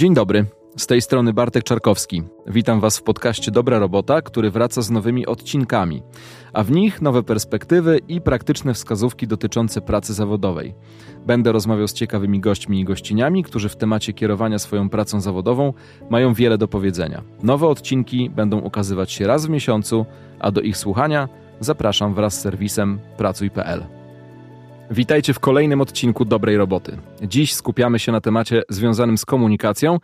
Dzień dobry. Z tej strony Bartek Czarkowski. Witam Was w podcaście Dobra Robota, który wraca z nowymi odcinkami, a w nich nowe perspektywy i praktyczne wskazówki dotyczące pracy zawodowej. Będę rozmawiał z ciekawymi gośćmi i gościniami, którzy w temacie kierowania swoją pracą zawodową mają wiele do powiedzenia. Nowe odcinki będą ukazywać się raz w miesiącu, a do ich słuchania zapraszam wraz z serwisem pracuj.pl. Witajcie w kolejnym odcinku Dobrej Roboty. Dziś skupiamy się na temacie związanym z komunikacją,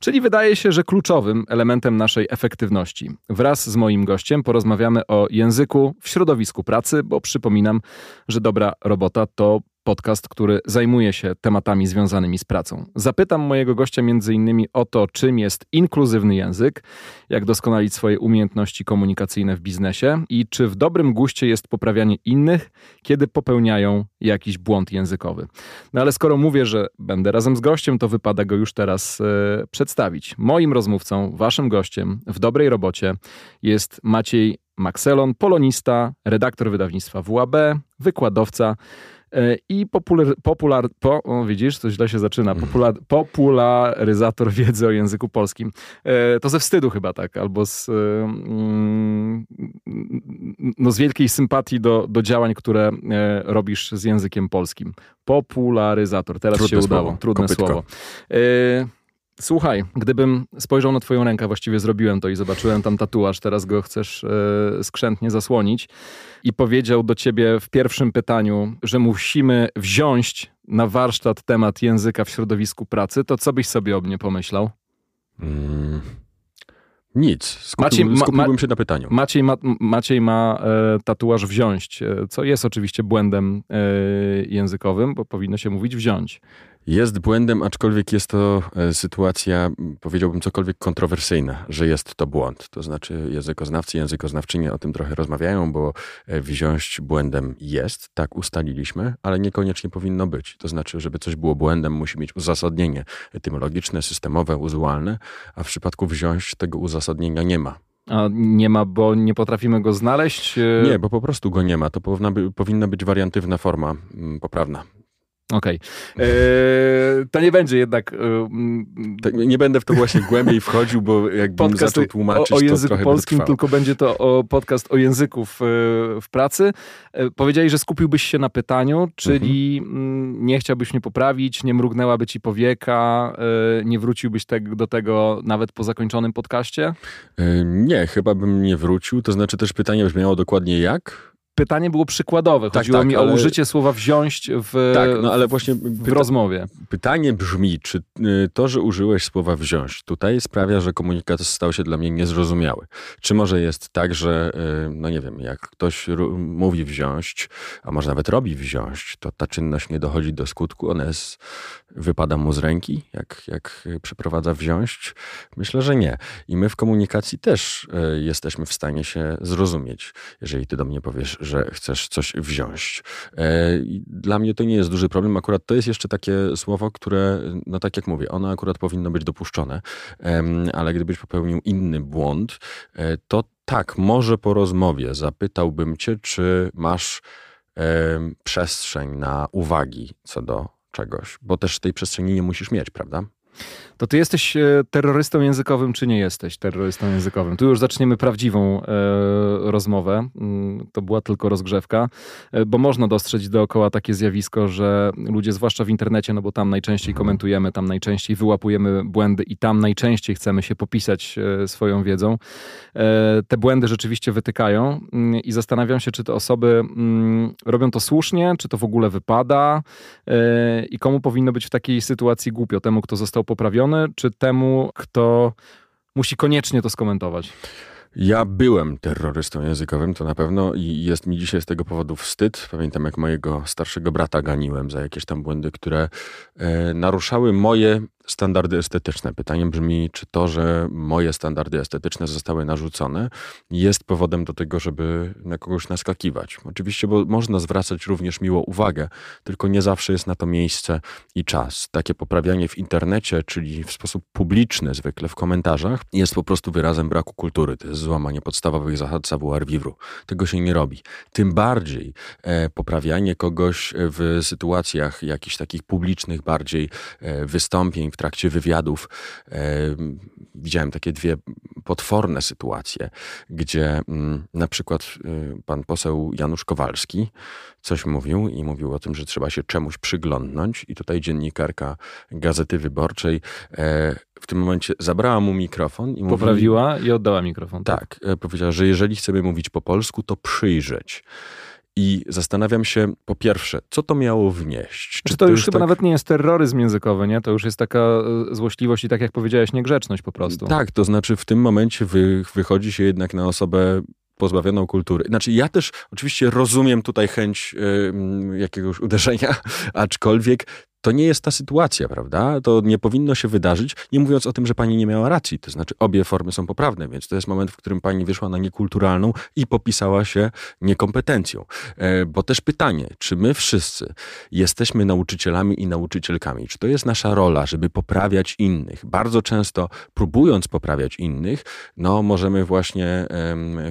czyli wydaje się, że kluczowym elementem naszej efektywności. Wraz z moim gościem porozmawiamy o języku w środowisku pracy, bo przypominam, że dobra robota to podcast, który zajmuje się tematami związanymi z pracą. Zapytam mojego gościa m.in. o to, czym jest inkluzywny język, jak doskonalić swoje umiejętności komunikacyjne w biznesie i czy w dobrym guście jest poprawianie innych, kiedy popełniają jakiś błąd językowy. No ale skoro mówię, że będę razem z gościem, to wypada go już teraz e, przedstawić. Moim rozmówcą, waszym gościem w dobrej robocie jest Maciej Maxelon, polonista, redaktor wydawnictwa WAB, wykładowca, i popular, popular po, o, widzisz, to źle się zaczyna, popular, popularyzator wiedzy o języku polskim. E, to ze wstydu chyba tak, albo z, e, mm, no z wielkiej sympatii do, do działań, które robisz z językiem polskim. Popularyzator, teraz Trudne się udało. Słowo. Trudne Kopytko. słowo. Słuchaj, gdybym spojrzał na twoją rękę, właściwie zrobiłem to i zobaczyłem tam tatuaż, teraz go chcesz e, skrzętnie zasłonić i powiedział do ciebie w pierwszym pytaniu, że musimy wziąć na warsztat temat języka w środowisku pracy, to co byś sobie o mnie pomyślał? Mm, nic. Skupiłbym, Maciej, ma- skupiłbym się na pytaniu. Maciej ma, Maciej ma e, tatuaż wziąć, e, co jest oczywiście błędem e, językowym, bo powinno się mówić wziąć. Jest błędem, aczkolwiek jest to e, sytuacja, powiedziałbym, cokolwiek kontrowersyjna, że jest to błąd. To znaczy językoznawcy, językoznawczynie o tym trochę rozmawiają, bo e, wziąć błędem jest, tak ustaliliśmy, ale niekoniecznie powinno być. To znaczy, żeby coś było błędem, musi mieć uzasadnienie etymologiczne, systemowe, uzualne, a w przypadku wziąć tego uzasadnienia nie ma. A nie ma, bo nie potrafimy go znaleźć? e, Nie, bo po prostu go nie ma. To powinna, by, powinna być wariantywna forma poprawna. Okej. E, To nie będzie jednak e, Tak, nie będę w to właśnie głębiej wchodził, bo jakbym podcast zaczął o, tłumaczyć, o to języku polskim, tylko będzie to o podcast o języku w, w pracy. E, Powiedziałeś, że skupiłbyś się na pytaniu, czyli Mhm. nie chciałbyś mnie poprawić, nie mrugnęłaby ci powieka, nie wróciłbyś te, do tego nawet po zakończonym podcaście? Nie, chyba bym nie wrócił. To znaczy też pytanie brzmiało dokładnie jak? Pytanie było przykładowe. Tak, Chodziło tak, mi o ale- użycie słowa wziąć w, Tak, no ale właśnie w pyta- rozmowie. pytanie brzmi, czy y, to, że użyłeś słowa wziąć tutaj sprawia, że komunikat stał się dla mnie niezrozumiały? Czy może jest tak, że, y, no nie wiem, jak ktoś mówi wziąć, a może nawet robi wziąć, to ta czynność nie dochodzi do skutku, ona jest, wypada mu z ręki, jak, jak przeprowadza wziąć? Myślę, że nie. I my w komunikacji też y, jesteśmy w stanie się zrozumieć, jeżeli ty do mnie powiesz, że chcesz coś wziąć. E, Dla mnie to nie jest duży problem. Akurat to jest jeszcze takie słowo, które, no tak jak mówię, ono akurat powinno być dopuszczone, ale gdybyś popełnił inny błąd, e, to tak, może po rozmowie zapytałbym cię, czy masz przestrzeń na uwagi co do czegoś, bo też tej przestrzeni nie musisz mieć, prawda? To ty jesteś e, terrorystą językowym, czy nie jesteś terrorystą językowym? Tu już zaczniemy prawdziwą e, rozmowę. Mm, To była tylko rozgrzewka, e, bo można dostrzec dookoła takie zjawisko, że ludzie, zwłaszcza w internecie, no bo tam najczęściej komentujemy, tam najczęściej wyłapujemy błędy i tam najczęściej chcemy się popisać e, swoją wiedzą. E, Te błędy rzeczywiście wytykają mm, i zastanawiam się, czy te osoby mm, robią to słusznie, czy to w ogóle wypada e, i komu powinno być w takiej sytuacji głupio? Temu, kto został poprawiony, czy temu, kto musi koniecznie to skomentować? Ja byłem terrorystą językowym, to na pewno i jest mi dzisiaj z tego powodu wstyd. Pamiętam, jak mojego starszego brata ganiłem za jakieś tam błędy, które e, naruszały moje standardy estetyczne. Pytanie brzmi, czy to, że moje standardy estetyczne zostały narzucone, jest powodem do tego, żeby na kogoś naskakiwać. Oczywiście, bo można zwracać również miło uwagę, tylko nie zawsze jest na to miejsce i czas. Takie poprawianie w internecie, czyli w sposób publiczny, zwykle w komentarzach, jest po prostu wyrazem braku kultury. To jest złamanie podstawowych zasad savoir vivre. Tego się nie robi. Tym bardziej e, poprawianie kogoś w sytuacjach jakichś takich publicznych bardziej e, wystąpień, w trakcie wywiadów widziałem takie dwie potworne sytuacje, gdzie mm, na przykład y, pan poseł Janusz Kowalski coś mówił i mówił o tym, że trzeba się czemuś przyglądnąć i tutaj dziennikarka Gazety Wyborczej e, w tym momencie zabrała mu mikrofon i Poprawiła mówi, i oddała mikrofon. Tak, tak e, powiedziała, że jeżeli chcemy mówić po polsku, to przyjrzeć. I zastanawiam się, po pierwsze, co to miało wnieść? Czy to, to już chyba tak... nawet nie jest terroryzm językowy, nie? To już jest taka e, złośliwość i tak jak powiedziałeś, niegrzeczność po prostu. Tak, to znaczy w tym momencie wy, wychodzi się jednak na osobę pozbawioną kultury. Znaczy, ja też oczywiście rozumiem tutaj chęć y, jakiegoś uderzenia, aczkolwiek to nie jest ta sytuacja, prawda? To nie powinno się wydarzyć, nie mówiąc o tym, że pani nie miała racji. To znaczy, obie formy są poprawne, więc to jest moment, w którym pani wyszła na niekulturalną i popisała się niekompetencją. E, bo też pytanie, czy my wszyscy jesteśmy nauczycielami i nauczycielkami? Czy to jest nasza rola, żeby poprawiać innych? Bardzo często próbując poprawiać innych, no możemy właśnie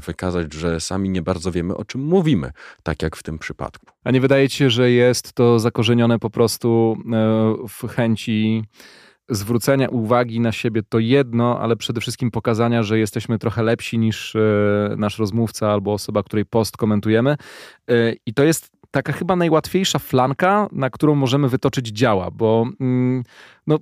wykazać, że sami nie bardzo wiemy, o czym mówimy, tak jak w tym przypadku. A nie wydaje ci się, że jest to zakorzenione po prostu w chęci zwrócenia uwagi na siebie to jedno, ale przede wszystkim pokazania, że jesteśmy trochę lepsi niż e, nasz rozmówca albo osoba, której post komentujemy. E, I to jest taka chyba najłatwiejsza flanka, na którą możemy wytoczyć działa, bo mm, no,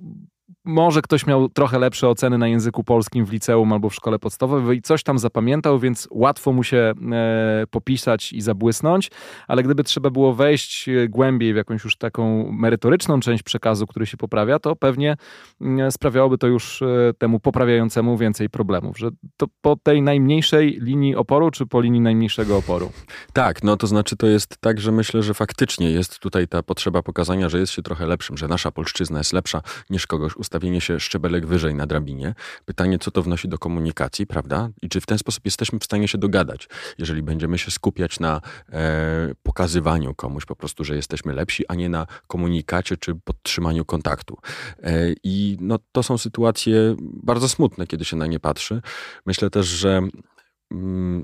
może ktoś miał trochę lepsze oceny na języku polskim w liceum albo w szkole podstawowej i coś tam zapamiętał, więc łatwo mu się e, popisać i zabłysnąć, ale gdyby trzeba było wejść e, głębiej w jakąś już taką merytoryczną część przekazu, który się poprawia, to pewnie mm, sprawiałoby to już e, temu poprawiającemu więcej problemów, że to po tej najmniejszej linii oporu, czy po linii najmniejszego oporu? Tak, no to znaczy to jest tak, że myślę, że faktycznie jest tutaj ta potrzeba pokazania, że jest się trochę lepszym, że nasza polszczyzna jest lepsza niż kogoś ustawienie się szczebelek wyżej na drabinie. Pytanie, co to wnosi do komunikacji, prawda? I czy w ten sposób jesteśmy w stanie się dogadać, jeżeli będziemy się skupiać na e, pokazywaniu komuś po prostu, że jesteśmy lepsi, a nie na komunikacie czy podtrzymaniu kontaktu. E, I no, to są sytuacje bardzo smutne, kiedy się na nie patrzy. Myślę też, że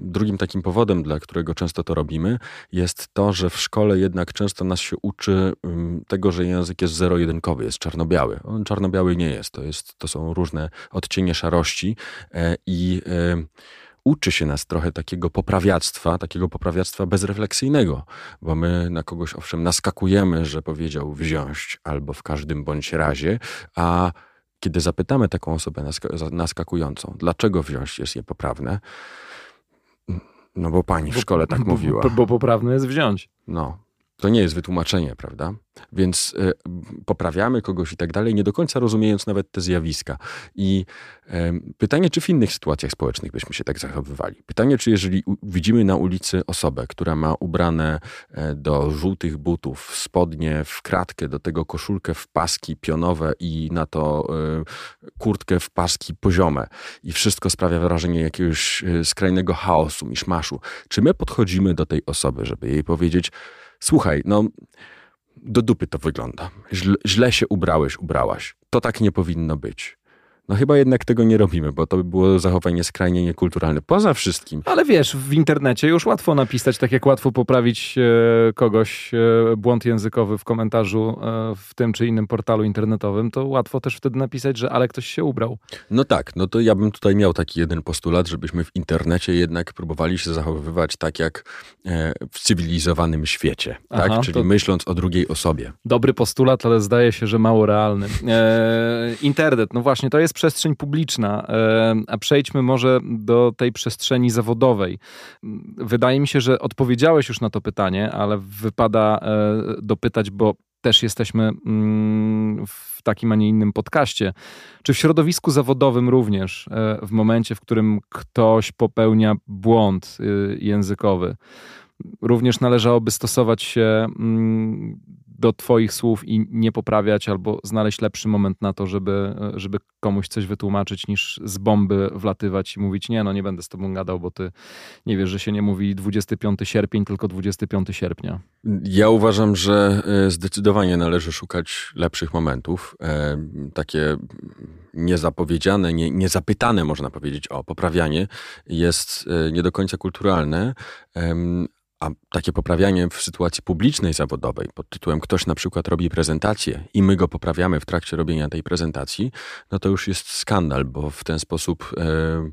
drugim takim powodem, dla którego często to robimy, jest to, że w szkole jednak często nas się uczy mm, tego, że język jest zero-jedynkowy, jest czarno-biały. On czarno-biały nie jest. To, jest, to są różne odcienie szarości e, i e, uczy się nas trochę takiego poprawiactwa, takiego poprawiactwa bezrefleksyjnego, bo my na kogoś owszem naskakujemy, że powiedział wziąć albo w każdym bądź razie, a kiedy zapytamy taką osobę naskakującą, dlaczego wziąć jest niepoprawne, no bo pani w szkole tak mówiła. Bo, bo poprawne jest wziąć. No. To nie jest wytłumaczenie, prawda? Więc y, poprawiamy kogoś i tak dalej, nie do końca rozumiejąc nawet te zjawiska. I y, pytanie, czy w innych sytuacjach społecznych byśmy się tak zachowywali? Pytanie, czy jeżeli u, widzimy na ulicy osobę, która ma ubrane y, do żółtych butów spodnie w kratkę, do tego koszulkę w paski pionowe i na to e, kurtkę w paski poziome i wszystko sprawia wrażenie jakiegoś skrajnego chaosu, miszmaszu. Czy my podchodzimy do tej osoby, żeby jej powiedzieć, słuchaj, no do dupy to wygląda. Źle, źle się ubrałeś, ubrałaś. To tak nie powinno być. No chyba jednak tego nie robimy, bo to by było zachowanie skrajnie niekulturalne. Poza wszystkim. Ale wiesz, w internecie już łatwo napisać, tak jak łatwo poprawić e, kogoś e, błąd językowy w komentarzu e, w tym czy innym portalu internetowym, to łatwo też wtedy napisać, że ale ktoś się ubrał. No tak, no to ja bym tutaj miał taki jeden postulat, żebyśmy w internecie jednak próbowali się zachowywać tak jak w cywilizowanym świecie, tak? Aha, tak? Czyli to... myśląc o drugiej osobie. Dobry postulat, ale zdaje się, że mało realny. internet, no właśnie, to jest przestrzeń publiczna, e, a przejdźmy może do tej przestrzeni zawodowej. Wydaje mi się, że odpowiedziałeś już na to pytanie, ale wypada e, dopytać, bo też jesteśmy mm, w takim, a nie innym podcaście. Czy w środowisku zawodowym również, e, w momencie, w którym ktoś popełnia błąd językowy, również należałoby stosować się mm, do Twoich słów i nie poprawiać, albo znaleźć lepszy moment na to, żeby, żeby komuś coś wytłumaczyć, niż z bomby wlatywać i mówić: Nie, no nie będę z Tobą gadał, bo Ty nie wiesz, że się nie mówi 25 sierpień, tylko 25 sierpnia. Ja uważam, że e, zdecydowanie należy szukać lepszych momentów. E, takie niezapowiedziane, nie, niezapytane, można powiedzieć, o poprawianie jest e, nie do końca kulturalne A takie poprawianie w sytuacji publicznej zawodowej pod tytułem ktoś na przykład robi prezentację i my go poprawiamy w trakcie robienia tej prezentacji, no to już jest skandal, bo w ten sposób. Yy,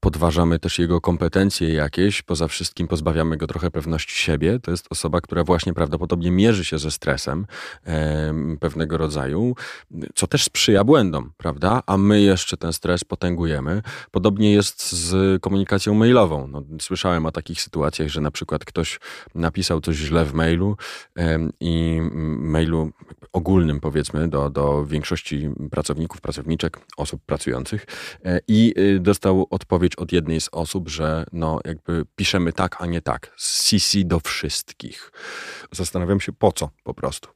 podważamy też jego kompetencje jakieś, poza wszystkim pozbawiamy go trochę pewności siebie. To jest osoba, która właśnie prawdopodobnie mierzy się ze stresem e, pewnego rodzaju, co też sprzyja błędom, prawda? A my jeszcze ten stres potęgujemy. Podobnie jest z komunikacją mailową. No, słyszałem o takich sytuacjach, że na przykład ktoś napisał coś źle w mailu e, i mailu ogólnym powiedzmy do, do większości pracowników, pracowniczek, osób pracujących e, i y, dostał odpowiedź odpowiedź od jednej z osób, że no jakby piszemy tak, a nie tak. CC do wszystkich. Zastanawiam się po co po prostu.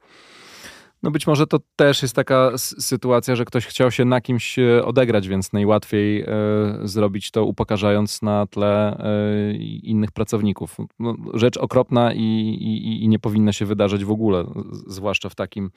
No być może to też jest taka sytuacja, że ktoś chciał się na kimś e, odegrać, więc najłatwiej e, zrobić to upokarzając na tle e, innych pracowników. No, rzecz okropna i, i, i, nie powinna się wydarzyć w ogóle, zwłaszcza w takim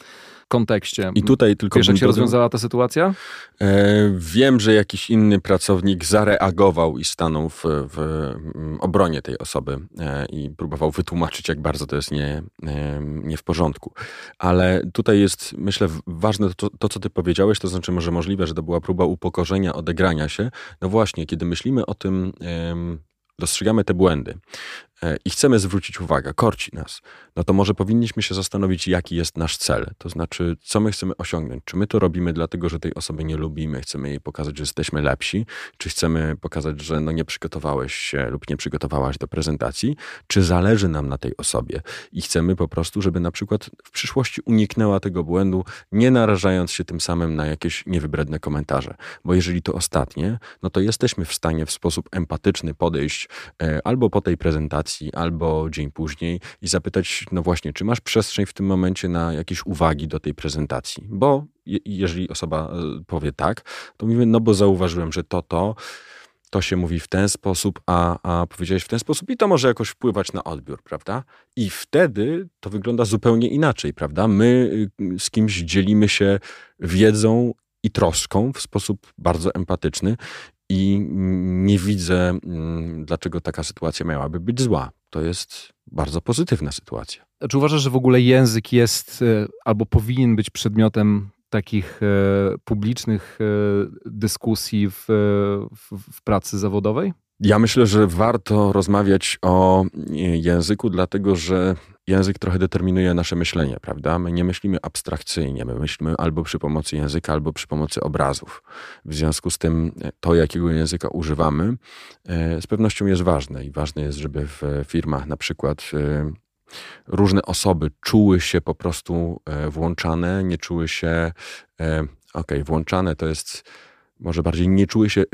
kontekście. I tutaj tylko... Wiesz, jak się rozwiązała ta sytuacja? E, wiem, że jakiś inny pracownik zareagował i stanął w, w obronie tej osoby e, i próbował wytłumaczyć, jak bardzo to jest nie, e, nie w porządku. Ale tutaj jest, myślę, ważne to, to, co ty powiedziałeś, to znaczy może możliwe, że to była próba upokorzenia, odegrania się. No właśnie, kiedy myślimy o tym, dostrzegamy te błędy. E, i chcemy zwrócić uwagę, korci nas, no to może powinniśmy się zastanowić, jaki jest nasz cel. To znaczy, co my chcemy osiągnąć. Czy my to robimy dlatego, że tej osoby nie lubimy, chcemy jej pokazać, że jesteśmy lepsi, czy chcemy pokazać, że no nie przygotowałeś się lub nie przygotowałaś do prezentacji, czy zależy nam na tej osobie i chcemy po prostu, żeby na przykład w przyszłości uniknęła tego błędu, nie narażając się tym samym na jakieś niewybredne komentarze. Bo jeżeli to ostatnie, no to jesteśmy w stanie w sposób empatyczny podejść e, albo po tej prezentacji, albo dzień później i zapytać, no właśnie, czy masz przestrzeń w tym momencie na jakieś uwagi do tej prezentacji? Bo je, jeżeli osoba e, powie tak, to mówimy, no bo zauważyłem, że to, to, to się mówi w ten sposób, a, a powiedziałeś w ten sposób i to może jakoś wpływać na odbiór, prawda? I wtedy to wygląda zupełnie inaczej, prawda? My y, z kimś dzielimy się wiedzą i troską w sposób bardzo empatyczny i nie widzę, mm, dlaczego taka sytuacja miałaby być zła. To jest bardzo pozytywna sytuacja. Czy uważasz, że w ogóle język jest e, albo powinien być przedmiotem takich e, publicznych e, dyskusji w, w, w pracy zawodowej? Ja myślę, że warto rozmawiać o języku, dlatego że język trochę determinuje nasze myślenie, prawda? My nie myślimy abstrakcyjnie, my myślimy albo przy pomocy języka, albo przy pomocy obrazów. W związku z tym to, jakiego języka używamy, e, z pewnością jest ważne i ważne jest, żeby w firmach na przykład e, różne osoby czuły się po prostu e, włączane, nie czuły się, okej, okay, włączane to jest może bardziej nie czuły się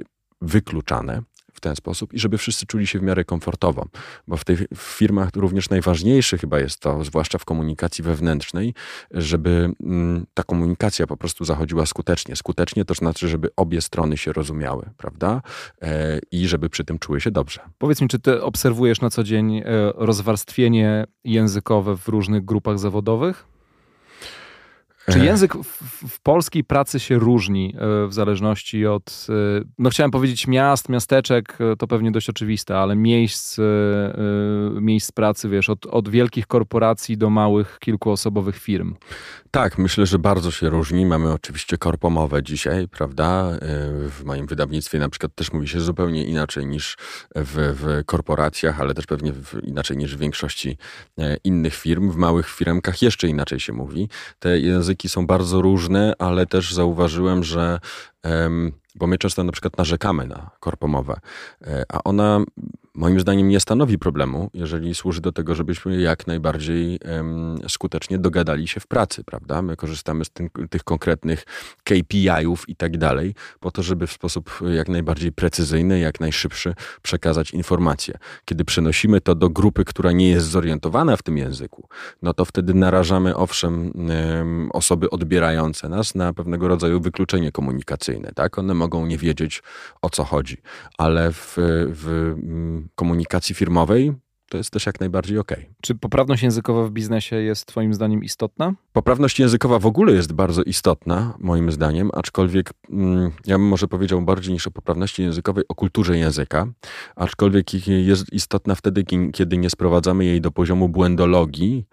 wykluczane w ten sposób i żeby wszyscy czuli się w miarę komfortowo, bo w tych firmach również najważniejsze chyba jest to, zwłaszcza w komunikacji wewnętrznej, żeby mm, ta komunikacja po prostu zachodziła skutecznie. Skutecznie to znaczy, żeby obie strony się rozumiały, prawda? E, I żeby przy tym czuły się dobrze. Powiedz mi, czy ty obserwujesz na co dzień e, rozwarstwienie językowe w różnych grupach zawodowych? Czy język w, w, polskiej pracy się różni e, w zależności od, e, no chciałem powiedzieć miast, miasteczek, e, to pewnie dość oczywiste, ale miejsc, miejsc pracy, wiesz, od, od wielkich korporacji do małych, kilkuosobowych firm? Tak, myślę, że bardzo się różni. Mamy oczywiście korpomowe dzisiaj, prawda? W moim wydawnictwie na przykład też mówi się zupełnie inaczej niż w, w korporacjach, ale też pewnie w, inaczej niż w większości innych firm. W małych firmkach jeszcze inaczej się mówi. Te języki języki są bardzo różne, ale też zauważyłem, że bo my często na przykład narzekamy na korpomowę, e, a ona moim zdaniem nie stanowi problemu, jeżeli służy do tego, żebyśmy jak najbardziej skutecznie dogadali się w pracy, prawda? My korzystamy z tych konkretnych KPI-ów i tak dalej, po to, żeby w sposób jak najbardziej precyzyjny, jak najszybszy przekazać informacje. Kiedy przenosimy to do grupy, która nie jest zorientowana w tym języku, no to wtedy narażamy owszem osoby odbierające nas na pewnego rodzaju wykluczenie komunikacyjne, tak? One mogą nie wiedzieć o co chodzi, ale w, w komunikacji firmowej to jest też jak najbardziej okej. Okay. Czy poprawność językowa w biznesie jest Twoim zdaniem istotna? Poprawność językowa w ogóle jest bardzo istotna, moim zdaniem, aczkolwiek mm, ja bym może powiedział bardziej niż o poprawności językowej, o kulturze języka, aczkolwiek jest istotna wtedy, kiedy nie sprowadzamy jej do poziomu błędologii,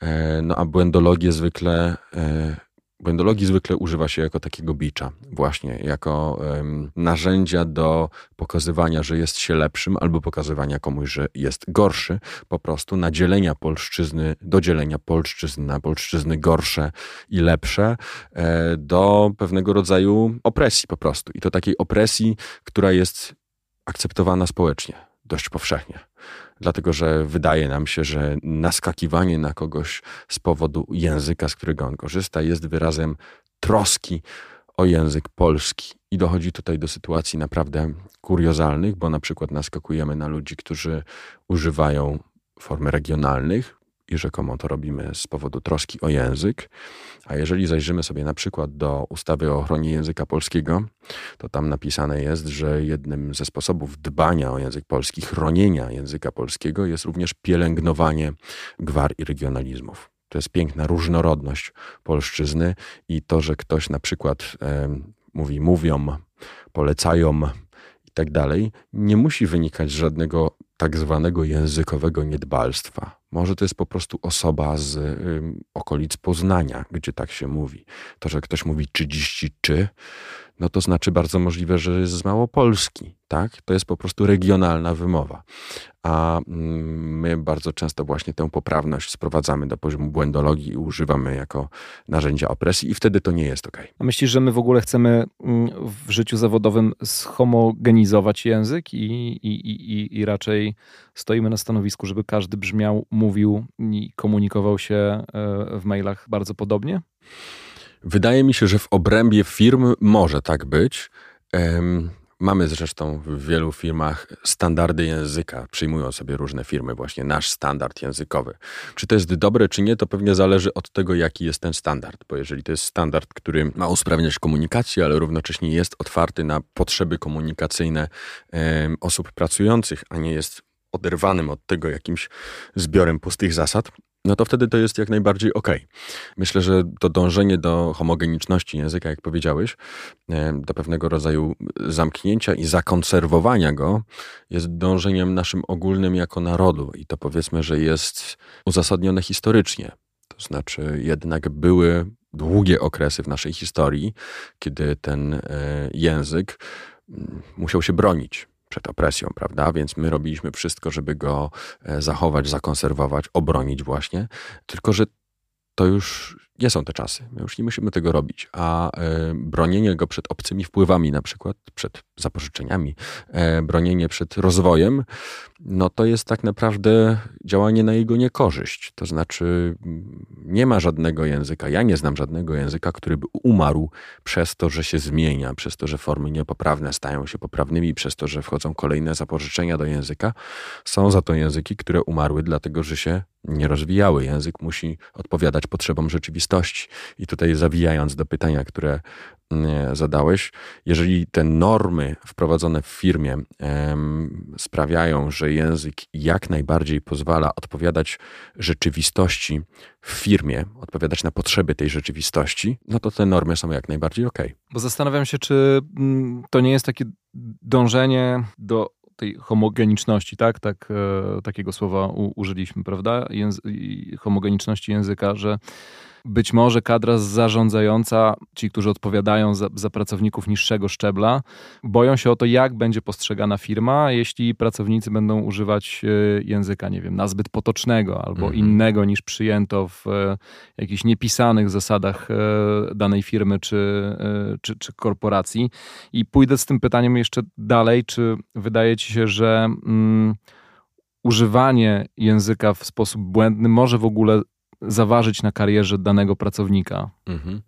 e, no a błędologię zwykle e, Błędologii zwykle używa się jako takiego bicza, właśnie jako um, narzędzia do pokazywania, że jest się lepszym, albo pokazywania komuś, że jest gorszy, po prostu nadzielenia polszczyzny, dodzielenia polszczyzny na polszczyzny gorsze i lepsze e, do pewnego rodzaju opresji po prostu. I to takiej opresji, która jest akceptowana społecznie, dość powszechnie dlatego że wydaje nam się, że naskakiwanie na kogoś z powodu języka, z którego on korzysta, jest wyrazem troski o język polski. I dochodzi tutaj do sytuacji naprawdę kuriozalnych, bo na przykład naskakujemy na ludzi, którzy używają formy regionalnych, i rzekomo to robimy z powodu troski o język. A jeżeli zajrzymy sobie na przykład do ustawy o ochronie języka polskiego, to tam napisane jest, że jednym ze sposobów dbania o język polski, chronienia języka polskiego jest również pielęgnowanie gwar i regionalizmów. To jest piękna różnorodność polszczyzny i to, że ktoś na przykład e, mówi mówią, polecają i tak dalej, nie musi wynikać z żadnego tak zwanego językowego niedbalstwa. Może to jest po prostu osoba z y, okolic Poznania, gdzie tak się mówi. To, że ktoś mówi 30 czy, no to znaczy bardzo możliwe, że jest z Małopolski, tak? To jest po prostu regionalna wymowa. A mm, my bardzo często właśnie tę poprawność sprowadzamy do poziomu błędologii i używamy jako narzędzia opresji i wtedy to nie jest ok. A myślisz, że my w ogóle chcemy mm, w życiu zawodowym schomogenizować język i, i, i, i raczej stoimy na stanowisku, żeby każdy brzmiał, mówił i komunikował się e, w mailach bardzo podobnie? Wydaje mi się, że w obrębie firm może tak być. Mamy zresztą w wielu firmach standardy języka, przyjmują sobie różne firmy właśnie nasz standard językowy. Czy to jest dobre, czy nie, to pewnie zależy od tego, jaki jest ten standard, bo jeżeli to jest standard, który ma usprawniać komunikację, ale równocześnie jest otwarty na potrzeby komunikacyjne osób pracujących, a nie jest oderwanym od tego jakimś zbiorem pustych zasad, no to wtedy to jest jak najbardziej ok. Myślę, że to dążenie do homogeniczności języka, jak powiedziałeś, e, do pewnego rodzaju zamknięcia i zakonserwowania go, jest dążeniem naszym ogólnym jako narodu i to powiedzmy, że jest uzasadnione historycznie. To znaczy, jednak były długie okresy w naszej historii, kiedy ten e, język mm, musiał się bronić przed opresją, prawda? Więc my robiliśmy wszystko, żeby go e, zachować, zakonserwować, obronić właśnie. Tylko, że to już nie są te czasy. My już nie musimy tego robić. A e, bronienie go przed obcymi wpływami, na przykład przed zapożyczeniami, e, bronienie przed rozwojem, no to jest tak naprawdę działanie na jego niekorzyść. To znaczy, nie ma żadnego języka, ja nie znam żadnego języka, który by umarł przez to, że się zmienia, przez to, że formy niepoprawne stają się poprawnymi, przez to, że wchodzą kolejne zapożyczenia do języka. Są za to języki, które umarły, dlatego że się rozwijały. Język musi odpowiadać potrzebom rzeczywistości. I tutaj zawijając do pytania, które mm, zadałeś, jeżeli te normy wprowadzone w firmie sprawiają, że język jak najbardziej pozwala odpowiadać rzeczywistości w firmie, odpowiadać na potrzeby tej rzeczywistości, no to te normy są jak najbardziej ok. Bo zastanawiam się, czy mm, to nie jest takie dążenie do tej homogeniczności, tak? tak e, takiego słowa użyliśmy, prawda? Języ homogeniczności języka, że być może kadra zarządzająca, ci, którzy odpowiadają za, za, pracowników niższego szczebla, boją się o to, jak będzie postrzegana firma, jeśli pracownicy będą używać e, języka, nie wiem, nazbyt potocznego albo mhm. innego niż przyjęto w e, jakichś niepisanych zasadach e, danej firmy czy, czy, czy korporacji. I pójdę z tym pytaniem jeszcze dalej, czy wydaje ci się, że. Mm, używanie języka w sposób błędny może w ogóle zaważyć na karierze danego pracownika. Mhm.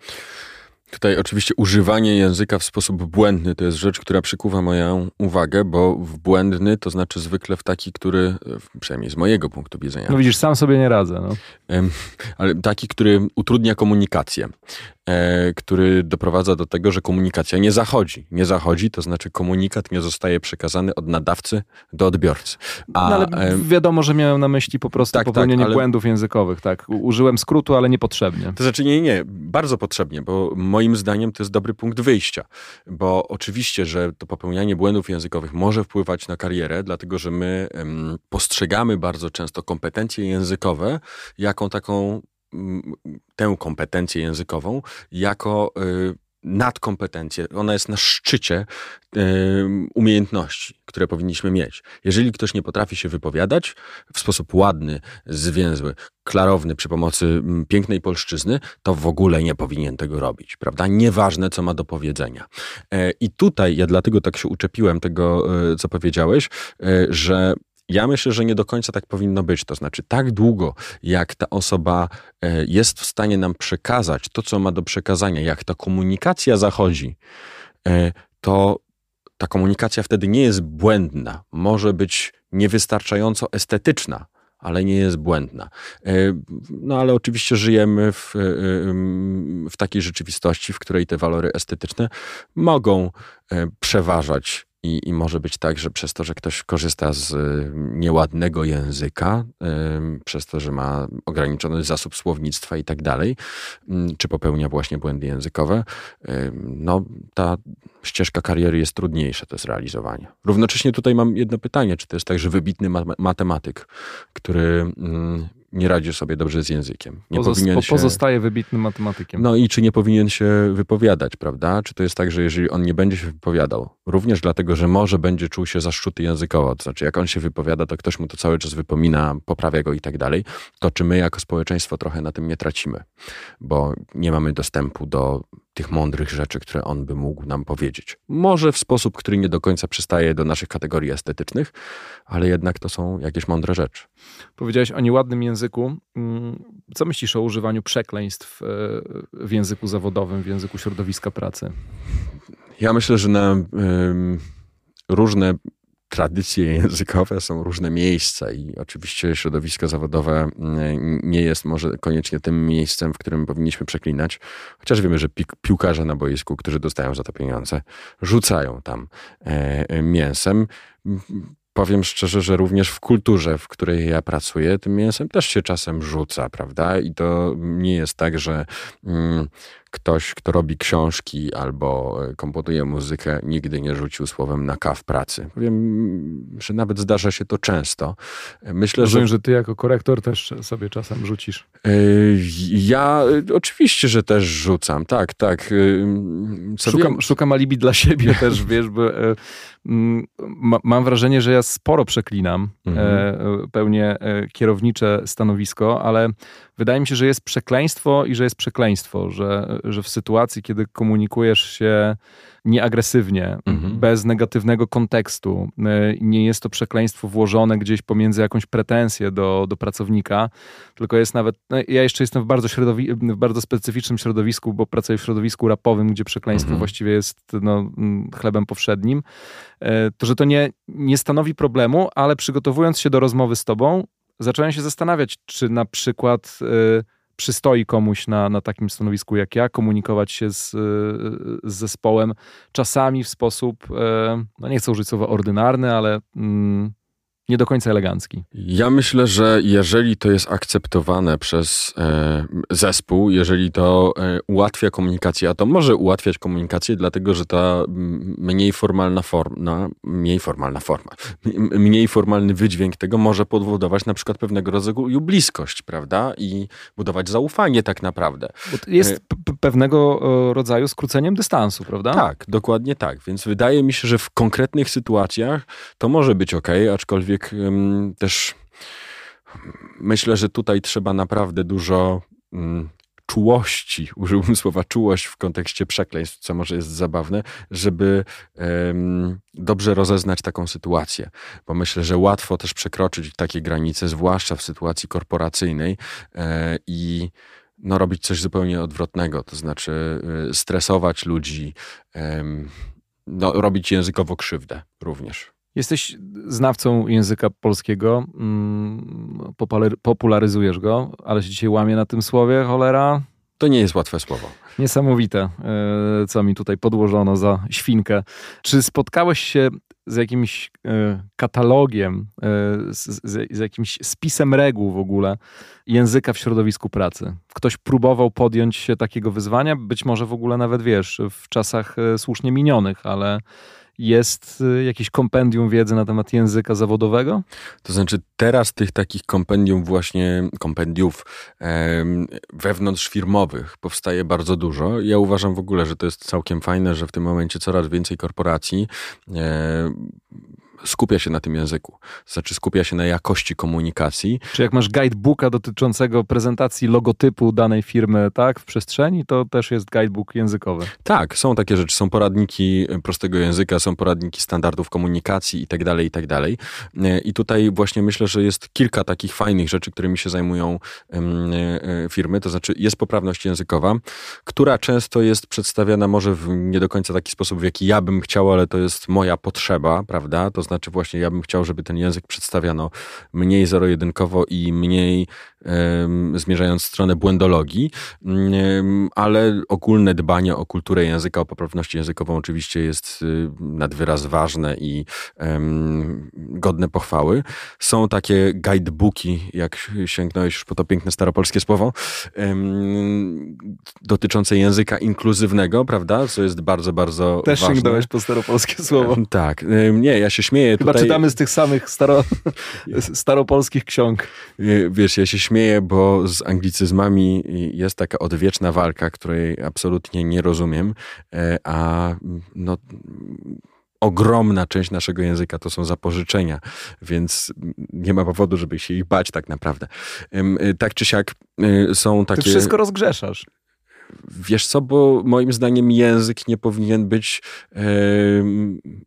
Tutaj oczywiście używanie języka w sposób błędny to jest rzecz, która przykuwa moją uwagę, bo w błędny to znaczy zwykle w taki, który, przynajmniej z mojego punktu widzenia. No widzisz, sam sobie nie radzę. No. Ale taki, który utrudnia komunikację. E, który doprowadza do tego, że komunikacja nie zachodzi. Nie zachodzi, to znaczy komunikat nie zostaje przekazany od nadawcy do odbiorcy. A, no, ale e, wiadomo, że miałem na myśli po prostu tak, tak popełnienie tak, ale... błędów językowych. Tak, użyłem skrótu, ale niepotrzebnie. To znaczy nie, nie, bardzo potrzebnie, bo moim zdaniem to jest dobry punkt wyjścia, bo oczywiście, że to popełnianie błędów językowych może wpływać na karierę, dlatego że my postrzegamy bardzo często kompetencje językowe jako taką tę kompetencję językową jako y, nadkompetencję. Ona jest na szczycie y, umiejętności, które powinniśmy mieć. Jeżeli ktoś nie potrafi się wypowiadać w sposób ładny, zwięzły, klarowny przy pomocy pięknej polszczyzny, to w ogóle nie powinien tego robić, prawda? Nieważne, co ma do powiedzenia. E, I tutaj ja dlatego tak się uczepiłem tego, e, co powiedziałeś, e, że ja myślę, że nie do końca tak powinno być. To znaczy, tak długo, jak ta osoba e, jest w stanie nam przekazać to, co ma do przekazania, jak ta komunikacja zachodzi, e, to ta komunikacja wtedy nie jest błędna. Może być niewystarczająco estetyczna, ale nie jest błędna. E, no ale oczywiście żyjemy w, w takiej rzeczywistości, w której te walory estetyczne mogą przeważać i, I, może być tak, że przez to, że ktoś korzysta z y, nieładnego języka, przez to, że ma ograniczony zasób słownictwa i tak dalej, czy popełnia właśnie błędy językowe, no ta ścieżka kariery jest trudniejsza do zrealizowania. Równocześnie tutaj mam jedno pytanie, czy to jest tak, że wybitny matematyk, który nie radzi sobie dobrze z językiem. Nie Pozos powinien się... Pozostaje wybitnym matematykiem. No i czy nie powinien się wypowiadać, prawda? Czy to jest tak, że jeżeli on nie będzie się wypowiadał, również dlatego, że może będzie czuł się zaszczuty językowo, to znaczy jak on się wypowiada, to ktoś mu to cały czas wypomina, poprawia go i tak dalej, to czy my jako społeczeństwo trochę na tym nie tracimy, bo nie mamy dostępu do tych mądrych rzeczy, które on by mógł nam powiedzieć. Może w sposób, który nie do końca przystaje do naszych kategorii estetycznych, ale jednak to są jakieś mądre rzeczy. Powiedziałeś o nieładnym języku. Mm, co myślisz o używaniu przekleństw e, w języku zawodowym, w języku środowiska pracy? Ja myślę, że na różne tradycje językowe, są różne miejsca i oczywiście środowisko zawodowe mm, nie jest może koniecznie tym miejscem, w którym powinniśmy przeklinać, chociaż wiemy, że piłkarze na boisku, którzy dostają za to pieniądze, rzucają tam e, mięsem powiem szczerze, że również w kulturze, w której ja pracuję, tym mięsem też się czasem rzuca, prawda? I to nie jest tak, że mm, ktoś, kto robi książki albo e, komponuje muzykę, nigdy nie rzucił słowem na kaw pracy. Wiem, że nawet zdarza się to często. Myślę, Rozumiem, że... że ty jako korektor też sobie czasem rzucisz. E, ja e, oczywiście, że też rzucam, tak, tak. Szukam, szukam alibi dla siebie też, wiesz, bo mam wrażenie, że ja sporo przeklinam, mhm. pełnię kierownicze stanowisko, ale wydaje mi się, że jest przekleństwo i że jest przekleństwo, że, że w sytuacji, kiedy komunikujesz się nieagresywnie, mhm. bez negatywnego kontekstu, e, nie jest to przekleństwo włożone gdzieś pomiędzy jakąś pretensję do, do pracownika, tylko jest nawet, no ja jeszcze jestem w bardzo, środowi- w bardzo specyficznym środowisku, bo pracuję w środowisku rapowym, gdzie przekleństwo mhm. właściwie jest no, chlebem powszednim, e, to że to nie, nie stanowi problemu, ale przygotowując się do rozmowy z tobą, zacząłem się zastanawiać, czy na przykład y, przystoi komuś na, na takim stanowisku jak ja komunikować się z, y, z zespołem. Czasami w sposób, y, no nie chcę użyć słowa ordynarny, ale mm, nie do końca elegancki. Ja myślę, że jeżeli to jest akceptowane przez e, zespół, jeżeli to e, ułatwia komunikację, a to może ułatwiać komunikację, dlatego że ta mniej formalna forma, mniej formalna forma, mniej formalny wydźwięk tego może powodować na przykład pewnego rodzaju bliskość, prawda? I budować zaufanie tak naprawdę. jest e, pewnego e, rodzaju skróceniem dystansu, prawda? Tak, dokładnie tak. Więc wydaje mi się, że w konkretnych sytuacjach to może być ok, aczkolwiek aczkolwiek też myślę, że tutaj trzeba naprawdę dużo czułości, użyłbym słowa czułość w kontekście przekleństw, co może jest zabawne, żeby um, dobrze rozeznać taką sytuację. Bo myślę, że łatwo też przekroczyć takie granice, zwłaszcza w sytuacji korporacyjnej e, i no, robić coś zupełnie odwrotnego, to znaczy e, stresować ludzi, no, robić językowo krzywdę również. Jesteś znawcą języka polskiego, mm, popularyzujesz go, ale się dzisiaj łamie na tym słowie, cholera. To nie jest łatwe słowo. Niesamowite, e, co mi tutaj podłożono za świnkę. Czy spotkałeś się z jakimś e, katalogiem, e, z, z, jakimś spisem reguł w ogóle języka w środowisku pracy? Ktoś próbował podjąć się takiego wyzwania, być może w ogóle nawet wiesz, w czasach słusznie minionych, ale jest y, jakieś kompendium wiedzy na temat języka zawodowego? To znaczy teraz tych takich kompendium właśnie, kompendiów wewnątrzfirmowych powstaje bardzo dużo. Ja uważam w ogóle, że to jest całkiem fajne, że w tym momencie coraz więcej korporacji e, skupia się na tym języku. Znaczy skupia się na jakości komunikacji. Czy jak masz guidebooka dotyczącego prezentacji logotypu danej firmy, tak, w przestrzeni, to też jest guidebook językowy. Tak, są takie rzeczy. Są poradniki prostego języka, są poradniki standardów komunikacji i tak dalej, i tak dalej. E, I tutaj właśnie myślę, że jest kilka takich fajnych rzeczy, którymi się zajmują e, e, firmy. To znaczy jest poprawność językowa, która często jest przedstawiana może w nie do końca taki sposób, w jaki ja bym chciał, ale to jest moja potrzeba, prawda? To znaczy właśnie ja bym chciał, żeby ten język przedstawiano mniej zero-jedynkowo i mniej um, zmierzając w stronę błędologii, um, ale ogólne dbanie o kulturę języka, o poprawność językową oczywiście jest y, nad wyraz ważne i um, godne pochwały. Są takie guidebooki, jak sięgnąłeś już po to piękne staropolskie słowo, dotyczące języka inkluzywnego, prawda? Co jest bardzo, bardzo Też ważne. sięgnąłeś po staropolskie słowo. Tak. Nie, ja się śmieję śmieję Chyba tutaj... czytamy z tych samych staro... staropolskich ksiąg. Wiesz, ja się śmieję, bo z anglicyzmami jest taka odwieczna walka, której absolutnie nie rozumiem, e, a no ogromna część naszego języka to są zapożyczenia, więc nie ma powodu, żeby się ich bać tak naprawdę. E, tak czy siak e, są takie... Ty wszystko rozgrzeszasz. Wiesz co, bo moim zdaniem język nie powinien być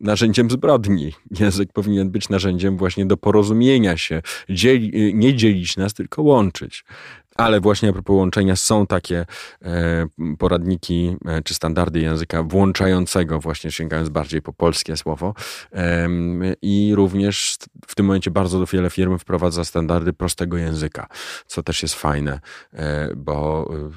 narzędziem zbrodni. Język powinien być narzędziem właśnie do porozumienia się. Dzieli, nie dzielić nas, tylko łączyć. Ale właśnie a propos łączenia są takie e, poradniki e, czy standardy języka włączającego, właśnie sięgając bardziej po polskie słowo. I również w tym momencie bardzo wiele firm wprowadza standardy prostego języka, co też jest fajne, e, bo e,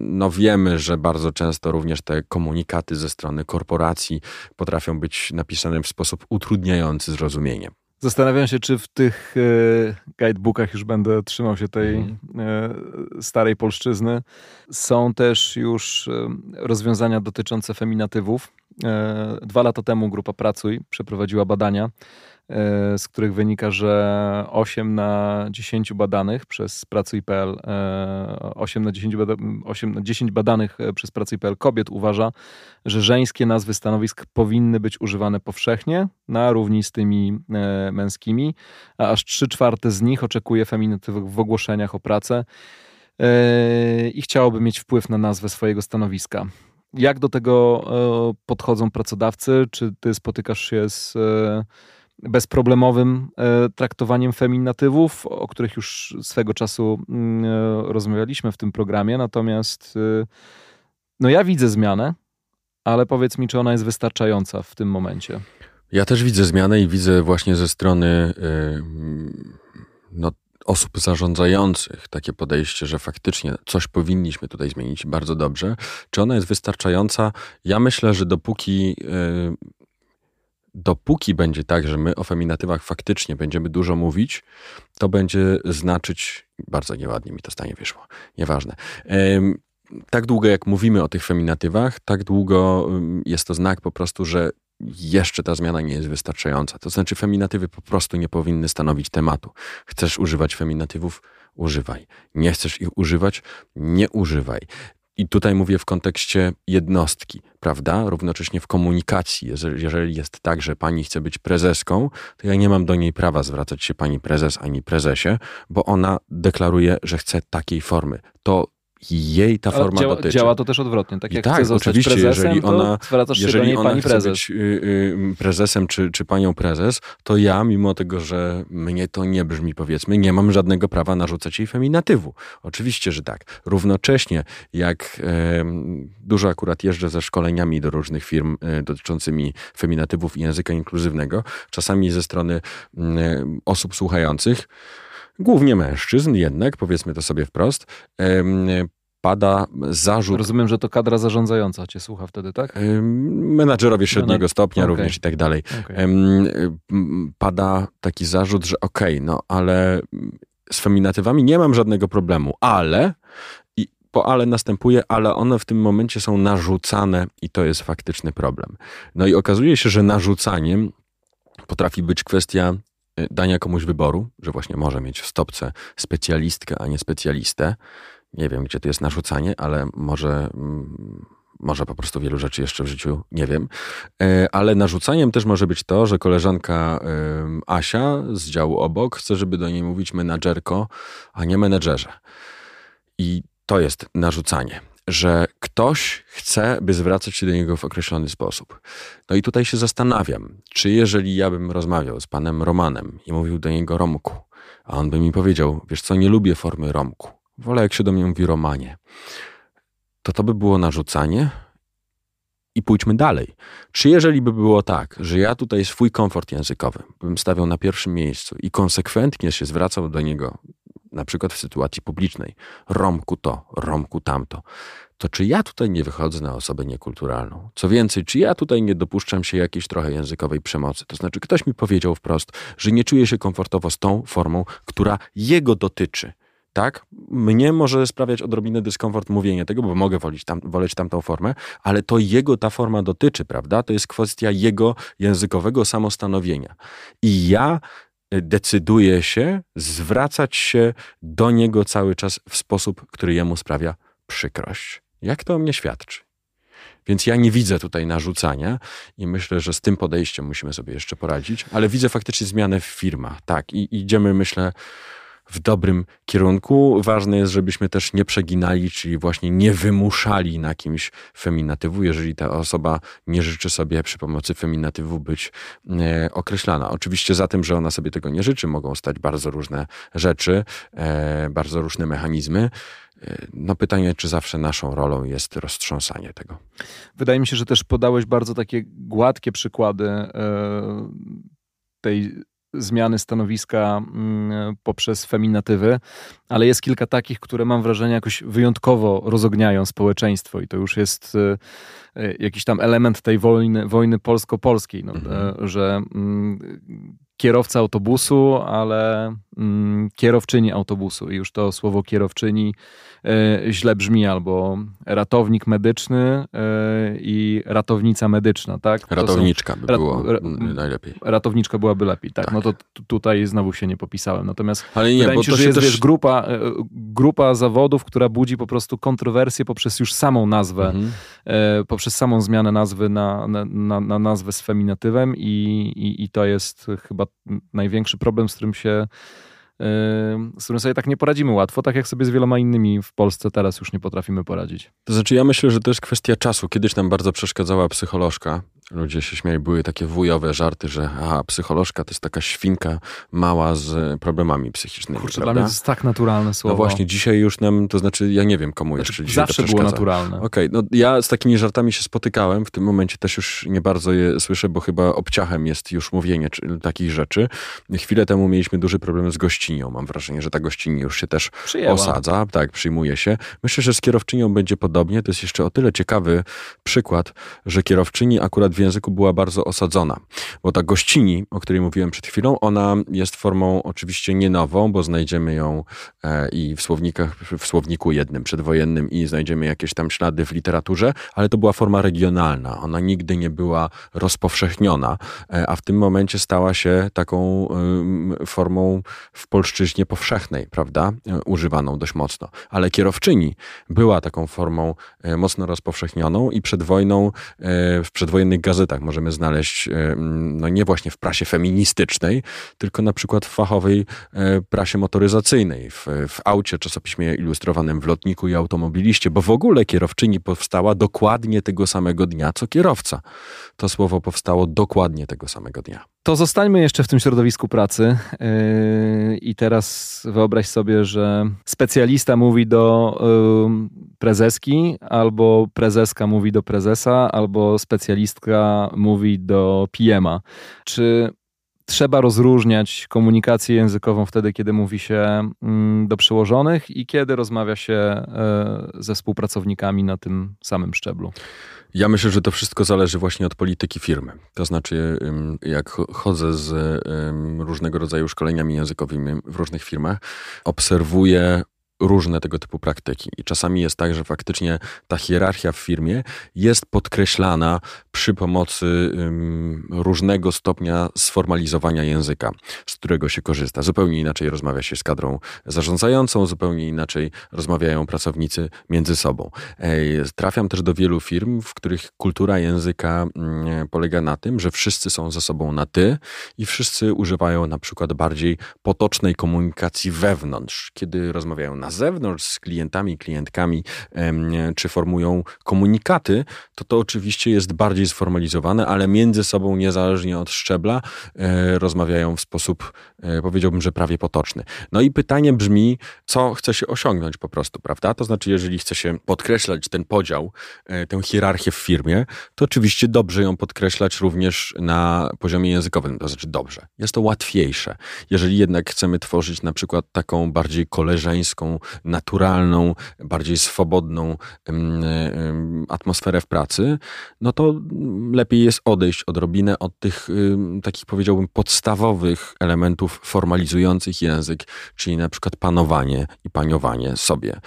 no wiemy, że bardzo często również te komunikaty ze strony korporacji potrafią być napisane w sposób utrudniający zrozumienie. Zastanawiam się, czy w tych e, guidebookach już będę trzymał się tej mm. starej polszczyzny. Są też już e, rozwiązania dotyczące feminatywów. Dwa lata temu grupa Pracuj przeprowadziła badania E, z których wynika, że 8 na 10 badanych przez Pracuj.pl, 8 e, na 10, 8 na 10 badanych e, przez Pracuj.pl kobiet uważa, że żeńskie nazwy stanowisk powinny być używane powszechnie, na równi z tymi męskimi, a aż 3 czwarte z nich oczekuje feminatywów w ogłoszeniach o pracę i chciałoby mieć wpływ na nazwę swojego stanowiska. Jak do tego podchodzą pracodawcy? Czy ty spotykasz się z bezproblemowym e, traktowaniem feminatywów, o których już swego czasu mm, e, rozmawialiśmy w tym programie. Natomiast e, no ja widzę zmianę, ale powiedz mi, czy ona jest wystarczająca w tym momencie? Ja też widzę zmianę i widzę właśnie ze strony no, osób zarządzających takie podejście, że faktycznie coś powinniśmy tutaj zmienić bardzo dobrze. Czy ona jest wystarczająca? Ja myślę, że dopóki dopóki będzie tak, że my o feminatywach faktycznie będziemy dużo mówić, to będzie znaczyć, bardzo nieładnie mi to stanie wyszło, nieważne. Tak długo jak mówimy o tych feminatywach, tak długo jest to znak po prostu, że jeszcze ta zmiana nie jest wystarczająca. To znaczy, feminatywy po prostu nie powinny stanowić tematu. Chcesz używać feminatywów? Używaj. Nie chcesz ich używać? Nie używaj. I tutaj mówię w kontekście jednostki, prawda? Równocześnie w komunikacji. Jeżeli jest tak, że pani chce być prezeską, to ja nie mam do niej prawa zwracać się pani prezes ani prezesie, bo ona deklaruje, że chce takiej formy. To jej ta forma działa, dotyczy. Działa to też odwrotnie. Tak jak tak, chce oczywiście, prezesem, jeżeli ona, jeżeli ona pani chce prezes. być y, y, prezesem czy, czy panią prezes, to ja, mimo tego, że mnie to nie brzmi, powiedzmy, nie mam żadnego prawa narzucać jej feminatywu. Oczywiście, że tak. Równocześnie, jak dużo akurat jeżdżę ze szkoleniami do różnych firm e, dotyczącymi feminatywów i języka inkluzywnego, czasami ze strony osób słuchających, głównie mężczyzn jednak, powiedzmy to sobie wprost, pada zarzut. Rozumiem, że to kadra zarządzająca cię słucha wtedy, tak? Menadżerowie średniego Menad... stopnia okay. również i tak dalej. Okay. Pada taki zarzut, że okej, okay, no ale z feminatywami nie mam żadnego problemu, ale i po ale następuje, ale one w tym momencie są narzucane i to jest faktyczny problem. No i okazuje się, że narzucaniem potrafi być kwestia dania komuś wyboru, że właśnie może mieć w stopce specjalistkę, a nie specjalistę. Nie wiem, gdzie to jest narzucanie, ale może, mm, może po prostu wielu rzeczy jeszcze w życiu nie wiem. E, ale narzucaniem też może być to, że koleżanka Asia z działu obok chce, żeby do niej mówić menadżerko, a nie menedżerze. I to jest narzucanie że ktoś chce, by zwracać się do niego w określony sposób. No i tutaj się zastanawiam, czy jeżeli ja bym rozmawiał z panem Romanem i mówił do niego Romku, a on by mi powiedział, wiesz co, nie lubię formy Romku, wolę jak się do mnie mówi Romanie, to to by było narzucanie? I pójdźmy dalej. Czy jeżeli by było tak, że ja tutaj swój komfort językowy bym stawiał na pierwszym miejscu i konsekwentnie się zwracał do niego na przykład w sytuacji publicznej, Romku to, Romku tamto, to czy ja tutaj nie wychodzę na osobę niekulturalną? Co więcej, czy ja tutaj nie dopuszczam się jakiejś trochę językowej przemocy? To znaczy, ktoś mi powiedział wprost, że nie czuje się komfortowo z tą formą, która jego dotyczy. Tak? Mnie może sprawiać odrobinę dyskomfort mówienie tego, bo mogę wolić, tam, woleć tamtą formę, ale to jego ta forma dotyczy, prawda? To jest kwestia jego językowego samostanowienia. I ja decyduje się zwracać się do niego cały czas w sposób, który jemu sprawia przykrość. Jak to o mnie świadczy? Więc ja nie widzę tutaj narzucania i myślę, że z tym podejściem musimy sobie jeszcze poradzić, ale widzę faktycznie zmianę w firmach. Tak, i idziemy, myślę, w dobrym kierunku. Ważne jest, żebyśmy też nie przeginali, czyli właśnie nie wymuszali na kimś feminatywu, jeżeli ta osoba nie życzy sobie przy pomocy feminatywu być e, określana. Oczywiście za tym, że ona sobie tego nie życzy, mogą stać bardzo różne rzeczy, e, bardzo różne mechanizmy. E, no pytanie, czy zawsze naszą rolą jest roztrząsanie tego. Wydaje mi się, że też podałeś bardzo takie gładkie przykłady e, tej zmiany stanowiska mm, poprzez feminatywy, ale jest kilka takich, które mam wrażenie jakoś wyjątkowo rozogniają społeczeństwo i to już jest e, e, jakiś tam element tej wojny, wojny polsko-polskiej, no, mhm. E, że mm, kierowca autobusu, ale mm, kierowczyni autobusu. I już to słowo kierowczyni e, źle brzmi, albo ratownik medyczny e, i ratownica medyczna, tak? Ratowniczka są, by było najlepiej. Ratowniczka byłaby lepiej, tak. tak. No to tutaj znowu się nie popisałem. Natomiast ale nie, wydaje mi się, że jest też... wiesz, grupa, e, grupa zawodów, która budzi po prostu kontrowersję poprzez już samą nazwę, mhm. poprzez samą zmianę nazwy na, na, na, na nazwę z feminatywem i, i, i to jest chyba największy problem, z którym się z którym sobie tak nie poradzimy łatwo, tak jak sobie z wieloma innymi w Polsce teraz już nie potrafimy poradzić. To znaczy, ja myślę, że to jest kwestia czasu. Kiedyś nam bardzo przeszkadzała psycholożka, Ludzie się śmiali, były takie wujowe żarty, że a, psycholożka to jest taka świnka mała z problemami psychicznymi. Kurczę, prawda? dla mnie to jest tak naturalne słowo. No właśnie, dzisiaj już nam, to znaczy ja nie wiem komu znaczy, jeszcze dzisiaj Zawsze to było naturalne. Okej, okay, no ja z takimi żartami się spotykałem, w tym momencie też już nie bardzo je słyszę, bo chyba obciachem jest już mówienie czy, takich rzeczy. Chwilę temu mieliśmy duży problem z gościnią. Mam wrażenie, że ta gościni już się też Przyjęła. osadza, tak, przyjmuje się. Myślę, że z kierowczynią będzie podobnie. To jest jeszcze o tyle ciekawy przykład, że kierowczyni akurat w języku była bardzo osadzona. Bo ta gościni, o której mówiłem przed chwilą, ona jest formą oczywiście nie nową, bo znajdziemy ją e, i w słownikach, w słowniku jednym przedwojennym i znajdziemy jakieś tam ślady w literaturze, ale to była forma regionalna. Ona nigdy nie była rozpowszechniona, e, a w tym momencie stała się taką formą w polszczyźnie powszechnej, prawda? E, używaną dość mocno. Ale kierowczyni była taką formą mocno rozpowszechnioną i przed wojną w przedwojennych gazetach możemy znaleźć, e, no nie właśnie w prasie feministycznej, tylko na przykład w fachowej e, prasie motoryzacyjnej, w, w aucie, czasopiśmie ilustrowanym w lotniku i automobiliście, bo w ogóle kierowczyni powstała dokładnie tego samego dnia, co kierowca. To słowo powstało dokładnie tego samego dnia. To zostańmy jeszcze w tym środowisku pracy. Yy, I teraz wyobraź sobie, że specjalista mówi do yy, prezeski, albo prezeska mówi do prezesa, albo specjalistka mówi do PM-a. Czy trzeba rozróżniać komunikację językową wtedy, kiedy mówi się mm, do przełożonych i kiedy rozmawia się e, ze współpracownikami na tym samym szczeblu? Ja myślę, że to wszystko zależy właśnie od polityki firmy. To znaczy, jak chodzę z różnego rodzaju szkoleniami językowymi w różnych firmach, obserwuję różne tego typu praktyki. I czasami jest tak, że faktycznie ta hierarchia w firmie jest podkreślana przy pomocy różnego stopnia sformalizowania języka, z którego się korzysta. Zupełnie inaczej rozmawia się z kadrą zarządzającą, zupełnie inaczej rozmawiają pracownicy między sobą. Trafiam też do wielu firm, w których kultura języka um, polega na tym, że wszyscy są ze sobą na ty i wszyscy używają na przykład bardziej potocznej komunikacji wewnątrz, kiedy rozmawiają na na zewnątrz z klientami, klientkami, czy formują komunikaty, to to oczywiście jest bardziej sformalizowane, ale między sobą, niezależnie od szczebla, e, rozmawiają w sposób, e, powiedziałbym, że prawie potoczny. No i pytanie brzmi, co chce się osiągnąć po prostu, prawda? To znaczy, jeżeli chce się podkreślać ten podział, e, tę hierarchię w firmie, to oczywiście dobrze ją podkreślać również na poziomie językowym, to znaczy dobrze. Jest to łatwiejsze. Jeżeli jednak chcemy tworzyć na przykład taką bardziej koleżeńską, naturalną, bardziej swobodną atmosferę w pracy, no to lepiej jest odejść odrobinę od tych takich, powiedziałbym, podstawowych elementów formalizujących język, czyli na przykład panowanie i paniowanie sobie.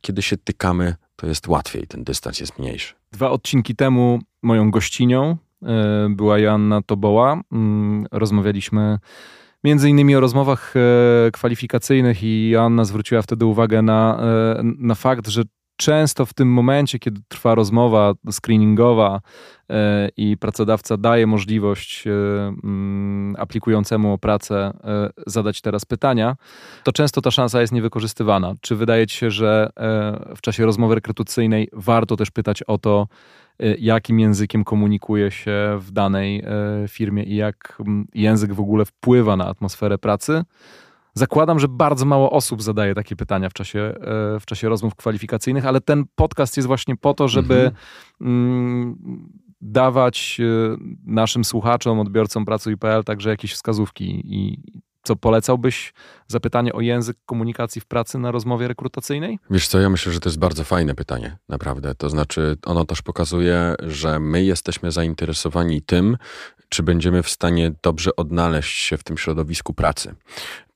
Kiedy się tykamy, to jest łatwiej, ten dystans jest mniejszy. Dwa odcinki temu moją gościnią e, była Joanna Toboła. Mm, rozmawialiśmy między innymi o rozmowach e, kwalifikacyjnych i Anna zwróciła wtedy uwagę na, e, na fakt, że często w tym momencie, kiedy trwa rozmowa screeningowa e, i pracodawca daje możliwość mm, aplikującemu o pracę zadać teraz pytania, to często ta szansa jest niewykorzystywana. Czy wydaje ci się, że w czasie rozmowy rekrutacyjnej warto też pytać o to, jakim językiem komunikuje się w danej firmie i jak język w ogóle wpływa na atmosferę pracy. Zakładam, że bardzo mało osób zadaje takie pytania w czasie, y, w czasie rozmów kwalifikacyjnych, ale ten podcast jest właśnie po to, żeby mhm. Mm, dawać naszym słuchaczom, odbiorcom Pracuj.pl także jakieś wskazówki i co polecałbyś zapytanie o język komunikacji w pracy na rozmowie rekrutacyjnej? Wiesz co, ja myślę, że to jest bardzo fajne pytanie, naprawdę. To znaczy, ono też pokazuje, że my jesteśmy zainteresowani tym, czy będziemy w stanie dobrze odnaleźć się w tym środowisku pracy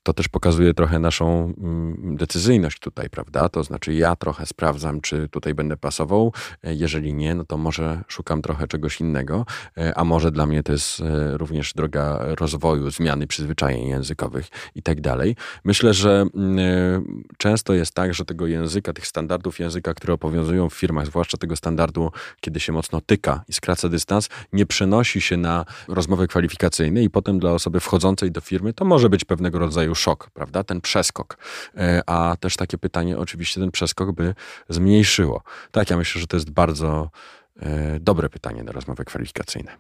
to też pokazuje trochę naszą mm, decyzyjność tutaj, prawda? To znaczy, ja trochę sprawdzam, czy tutaj będę pasował. E, jeżeli nie, no to może szukam trochę czegoś innego, e, a może dla mnie to jest e, również droga rozwoju, zmiany przyzwyczajeń językowych i tak dalej. Myślę, że mm, często jest tak, że tego języka, tych standardów języka, które obowiązują w firmach, zwłaszcza tego standardu, kiedy się mocno tyka i skraca dystans, nie przenosi się na rozmowy kwalifikacyjne i potem dla osoby wchodzącej do firmy to może być pewnego rodzaju szok, prawda? Ten przeskok. E, a też takie pytanie, oczywiście ten przeskok by zmniejszyło. Tak, ja myślę, że to jest bardzo e, dobre pytanie na rozmowę kwalifikacyjne.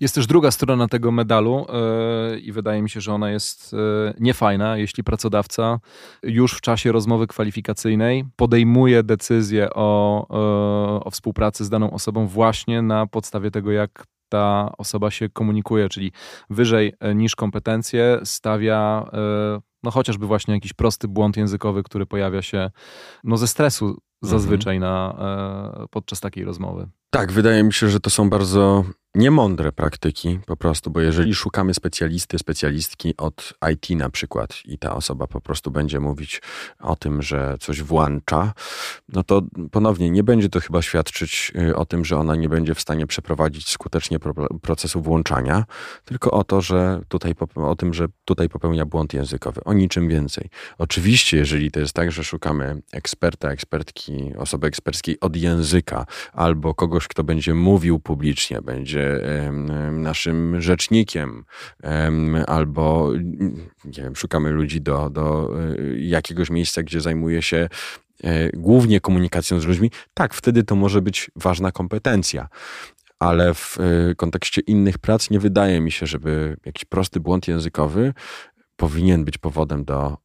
Jest też druga strona tego medalu yy, i wydaje mi się, że ona jest niefajna, jeśli pracodawca już w czasie rozmowy kwalifikacyjnej podejmuje decyzję o, o współpracy z daną osobą właśnie na podstawie tego, jak ta osoba się komunikuje, czyli wyżej e, niż kompetencje stawia e, no chociażby właśnie jakiś prosty błąd językowy, który pojawia się no ze stresu zazwyczaj mhm. na, e, podczas takiej rozmowy. Tak, wydaje mi się, że to są bardzo niemądre praktyki po prostu, bo jeżeli szukamy specjalisty, specjalistki od IT na przykład i ta osoba po prostu będzie mówić o tym, że coś włącza, no to ponownie nie będzie to chyba świadczyć y, o tym, że ona nie będzie w stanie przeprowadzić skutecznie procesu włączania, tylko o to, że tutaj o tym, że tutaj popełnia błąd językowy, o niczym więcej. Oczywiście, jeżeli to jest tak, że szukamy eksperta, ekspertki, osoby eksperckiej od języka albo kogoś, kto będzie mówił publicznie, będzie naszym rzecznikiem, albo nie wiem, szukamy ludzi do, do e, jakiegoś miejsca, gdzie zajmuje się e, głównie komunikacją z ludźmi, tak, wtedy to może być ważna kompetencja. Ale w e, kontekście innych prac nie wydaje mi się, żeby jakiś prosty błąd językowy powinien być powodem do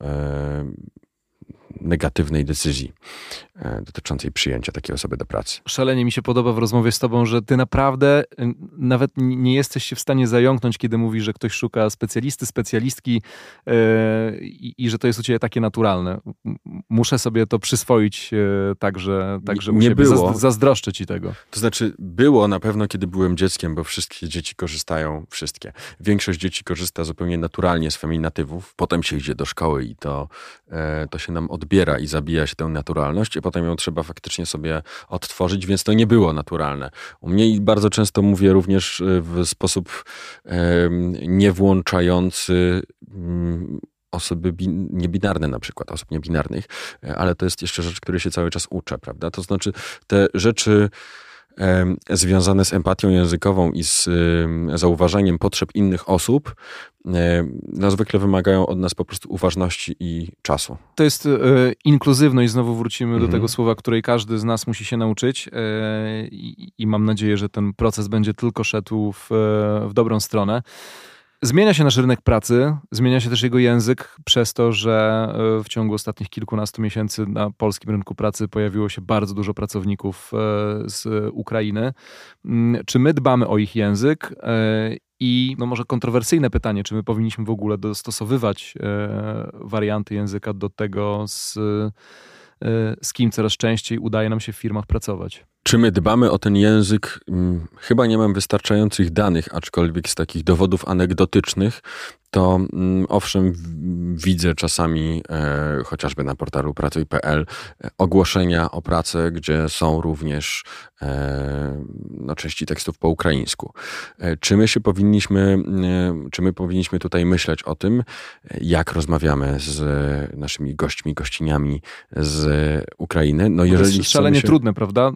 negatywnej decyzji e, dotyczącej przyjęcia takiej osoby do pracy. Szalenie mi się podoba w rozmowie z tobą, że ty naprawdę nawet nie jesteś się w stanie zająknąć, kiedy mówisz, że ktoś szuka specjalisty, specjalistki yy, i, że to jest u ciebie takie naturalne. Muszę sobie to przyswoić yy, także, także nie było. zazdroszczę ci tego. To znaczy było na pewno, kiedy byłem dzieckiem, bo wszystkie dzieci korzystają, wszystkie. Większość dzieci korzysta zupełnie naturalnie z feminatywów. Potem się idzie do szkoły i to, e, to się nam odbiera i zabija się tę naturalność i potem ją trzeba faktycznie sobie odtworzyć, więc to nie było naturalne. U mnie bardzo często mówię również e, w sposób niewłączający mm, osoby niebinarne na przykład, osób niebinarnych, e, ale to jest jeszcze rzecz, której się cały czas uczę, prawda? To znaczy te rzeczy związane z empatią językową i z zauważaniem potrzeb innych osób, no zwykle wymagają od nas po prostu uważności i czasu. To jest e, inkluzywność, znowu wrócimy mhm. do tego słowa, której każdy z nas musi się nauczyć e, i, mam nadzieję, że ten proces będzie tylko szedł w, w dobrą stronę. Zmienia się nasz rynek pracy, zmienia się też jego język przez to, że e, w ciągu ostatnich kilkunastu miesięcy na polskim rynku pracy pojawiło się bardzo dużo pracowników e, z Ukrainy. Mm, czy my dbamy o ich język? E, I no może kontrowersyjne pytanie, czy my powinniśmy w ogóle dostosowywać warianty języka do tego, z, z kim coraz częściej udaje nam się w firmach pracować? Czy my dbamy o ten język? Hmm, chyba nie mam wystarczających danych, aczkolwiek z takich dowodów anegdotycznych to mm, owszem, widzę czasami e, chociażby na portalu pracuj.pl e, ogłoszenia o pracę, gdzie są również e, no, części tekstów po ukraińsku. E, czy my się powinniśmy, e, czy my powinniśmy tutaj myśleć o tym, jak rozmawiamy z naszymi gośćmi, gościniami z Ukrainy? No, jeżeli to jest szalenie się... trudne, prawda?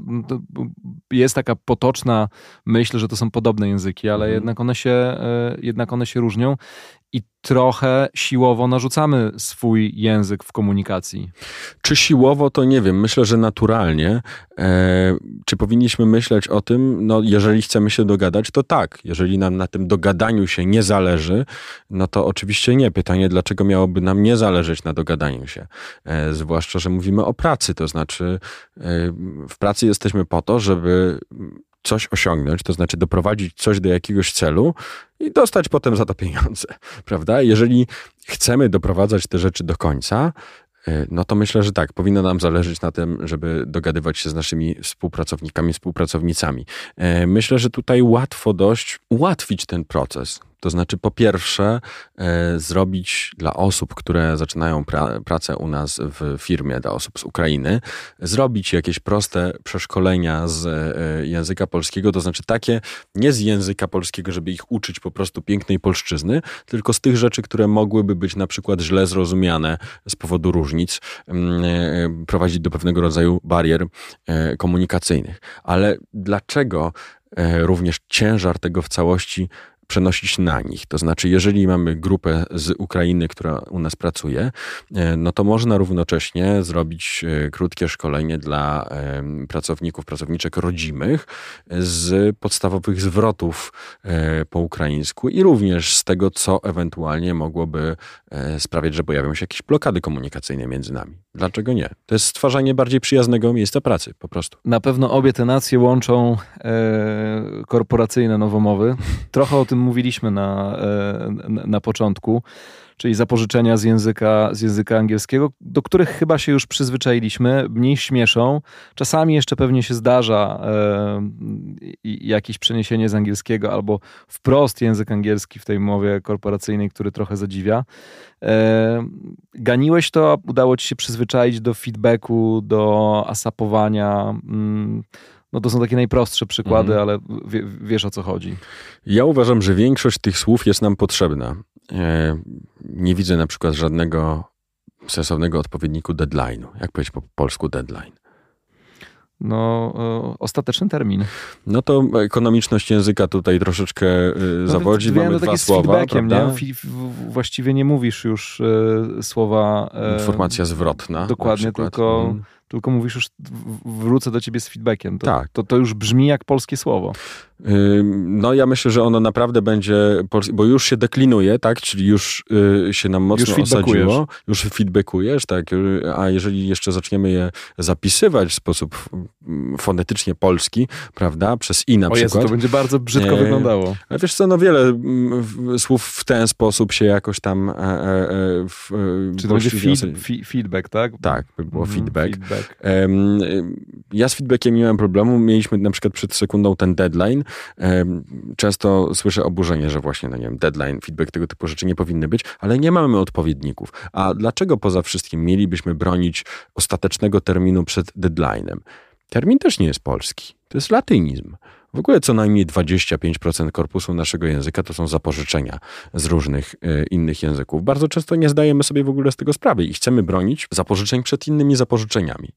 Jest taka potoczna myśl, że to są podobne języki, ale mhm. jednak, one się, e, jednak one się różnią i trochę siłowo narzucamy swój język w komunikacji. Czy siłowo, to nie wiem. Myślę, że naturalnie. E, czy powinniśmy myśleć o tym, no jeżeli chcemy się dogadać, to tak. Jeżeli nam na tym dogadaniu się nie zależy, no to oczywiście nie. Pytanie, dlaczego miałoby nam nie zależeć na dogadaniu się? E, zwłaszcza, że mówimy o pracy, to znaczy e, w pracy jesteśmy po to, żeby coś osiągnąć, to znaczy doprowadzić coś do jakiegoś celu i dostać potem za to pieniądze, prawda? Jeżeli chcemy doprowadzać te rzeczy do końca, y, no to myślę, że tak, powinno nam zależeć na tym, żeby dogadywać się z naszymi współpracownikami, współpracownicami. Y, myślę, że tutaj łatwo dość ułatwić ten proces. To znaczy, po pierwsze, e, zrobić dla osób, które zaczynają pra pracę u nas w firmie, dla osób z Ukrainy, zrobić jakieś proste przeszkolenia z e, języka polskiego, to znaczy takie, nie z języka polskiego, żeby ich uczyć po prostu pięknej polszczyzny, tylko z tych rzeczy, które mogłyby być na przykład źle zrozumiane z powodu różnic, mm, e, prowadzić do pewnego rodzaju barier komunikacyjnych. Ale dlaczego również ciężar tego w całości przenosić na nich. To znaczy, jeżeli mamy grupę z Ukrainy, która u nas pracuje, e, no to można równocześnie zrobić e, krótkie szkolenie dla pracowników, pracowniczek rodzimych z podstawowych zwrotów e, po ukraińsku i również z tego, co ewentualnie mogłoby sprawiać, że pojawią się jakieś blokady komunikacyjne między nami. Dlaczego nie? To jest stwarzanie bardziej przyjaznego miejsca pracy, po prostu. Na pewno obie te nacje łączą e, korporacyjne nowomowy. Trochę o tym mówiliśmy na, e, na początku czyli zapożyczenia z języka, z języka angielskiego, do których chyba się już przyzwyczailiśmy, mniej śmieszą. Czasami jeszcze pewnie się zdarza e, jakieś przeniesienie z angielskiego albo wprost język angielski w tej mowie korporacyjnej, który trochę zadziwia. E, ganiłeś to, udało ci się przyzwyczaić do feedbacku, do asapowania. No to są takie najprostsze przykłady, mm. ale wiesz o co chodzi. Ja uważam, że większość tych słów jest nam potrzebna. E, nie widzę na przykład żadnego sensownego odpowiedniku deadline'u. Jak powiedzieć po polsku deadline? no, e, ostateczny termin. No to ekonomiczność języka tutaj troszeczkę e, no, zawodzi. Mamy no, dwa słowa, nie? Właściwie nie mówisz już słowa... Informacja zwrotna. Dokładnie, tylko... Hmm tylko mówisz już wrócę do ciebie z feedbackiem. To, tak. to, to już brzmi jak polskie słowo. No ja myślę, że ono naprawdę będzie, bo już się deklinuje, tak, czyli już y, się nam mocno już osadziło, już feedbackujesz, tak, a jeżeli jeszcze zaczniemy je zapisywać w sposób mm, fonetycznie polski, prawda, przez i na o przykład. Jezu, to będzie bardzo brzydko e, wyglądało. Ale wiesz co, no wiele mm, słów w ten sposób się jakoś tam e, e, e w, Czy to będzie feed, feedback, tak? Tak, by było mhm, feedback. feedback. ja z feedbackiem nie miałem problemu, mieliśmy na przykład przed sekundą ten deadline, Często słyszę oburzenie, że właśnie, no nie wiem, deadline, feedback, tego typu rzeczy nie powinny być, ale nie mamy odpowiedników. A dlaczego poza wszystkim mielibyśmy bronić ostatecznego terminu przed deadline'em? Termin też nie jest polski. To jest latynizm. W ogóle co najmniej 25% korpusu naszego języka to są zapożyczenia z różnych y, innych języków. Bardzo często nie zdajemy sobie w ogóle z tego sprawy i chcemy bronić zapożyczeń przed innymi zapożyczeniami.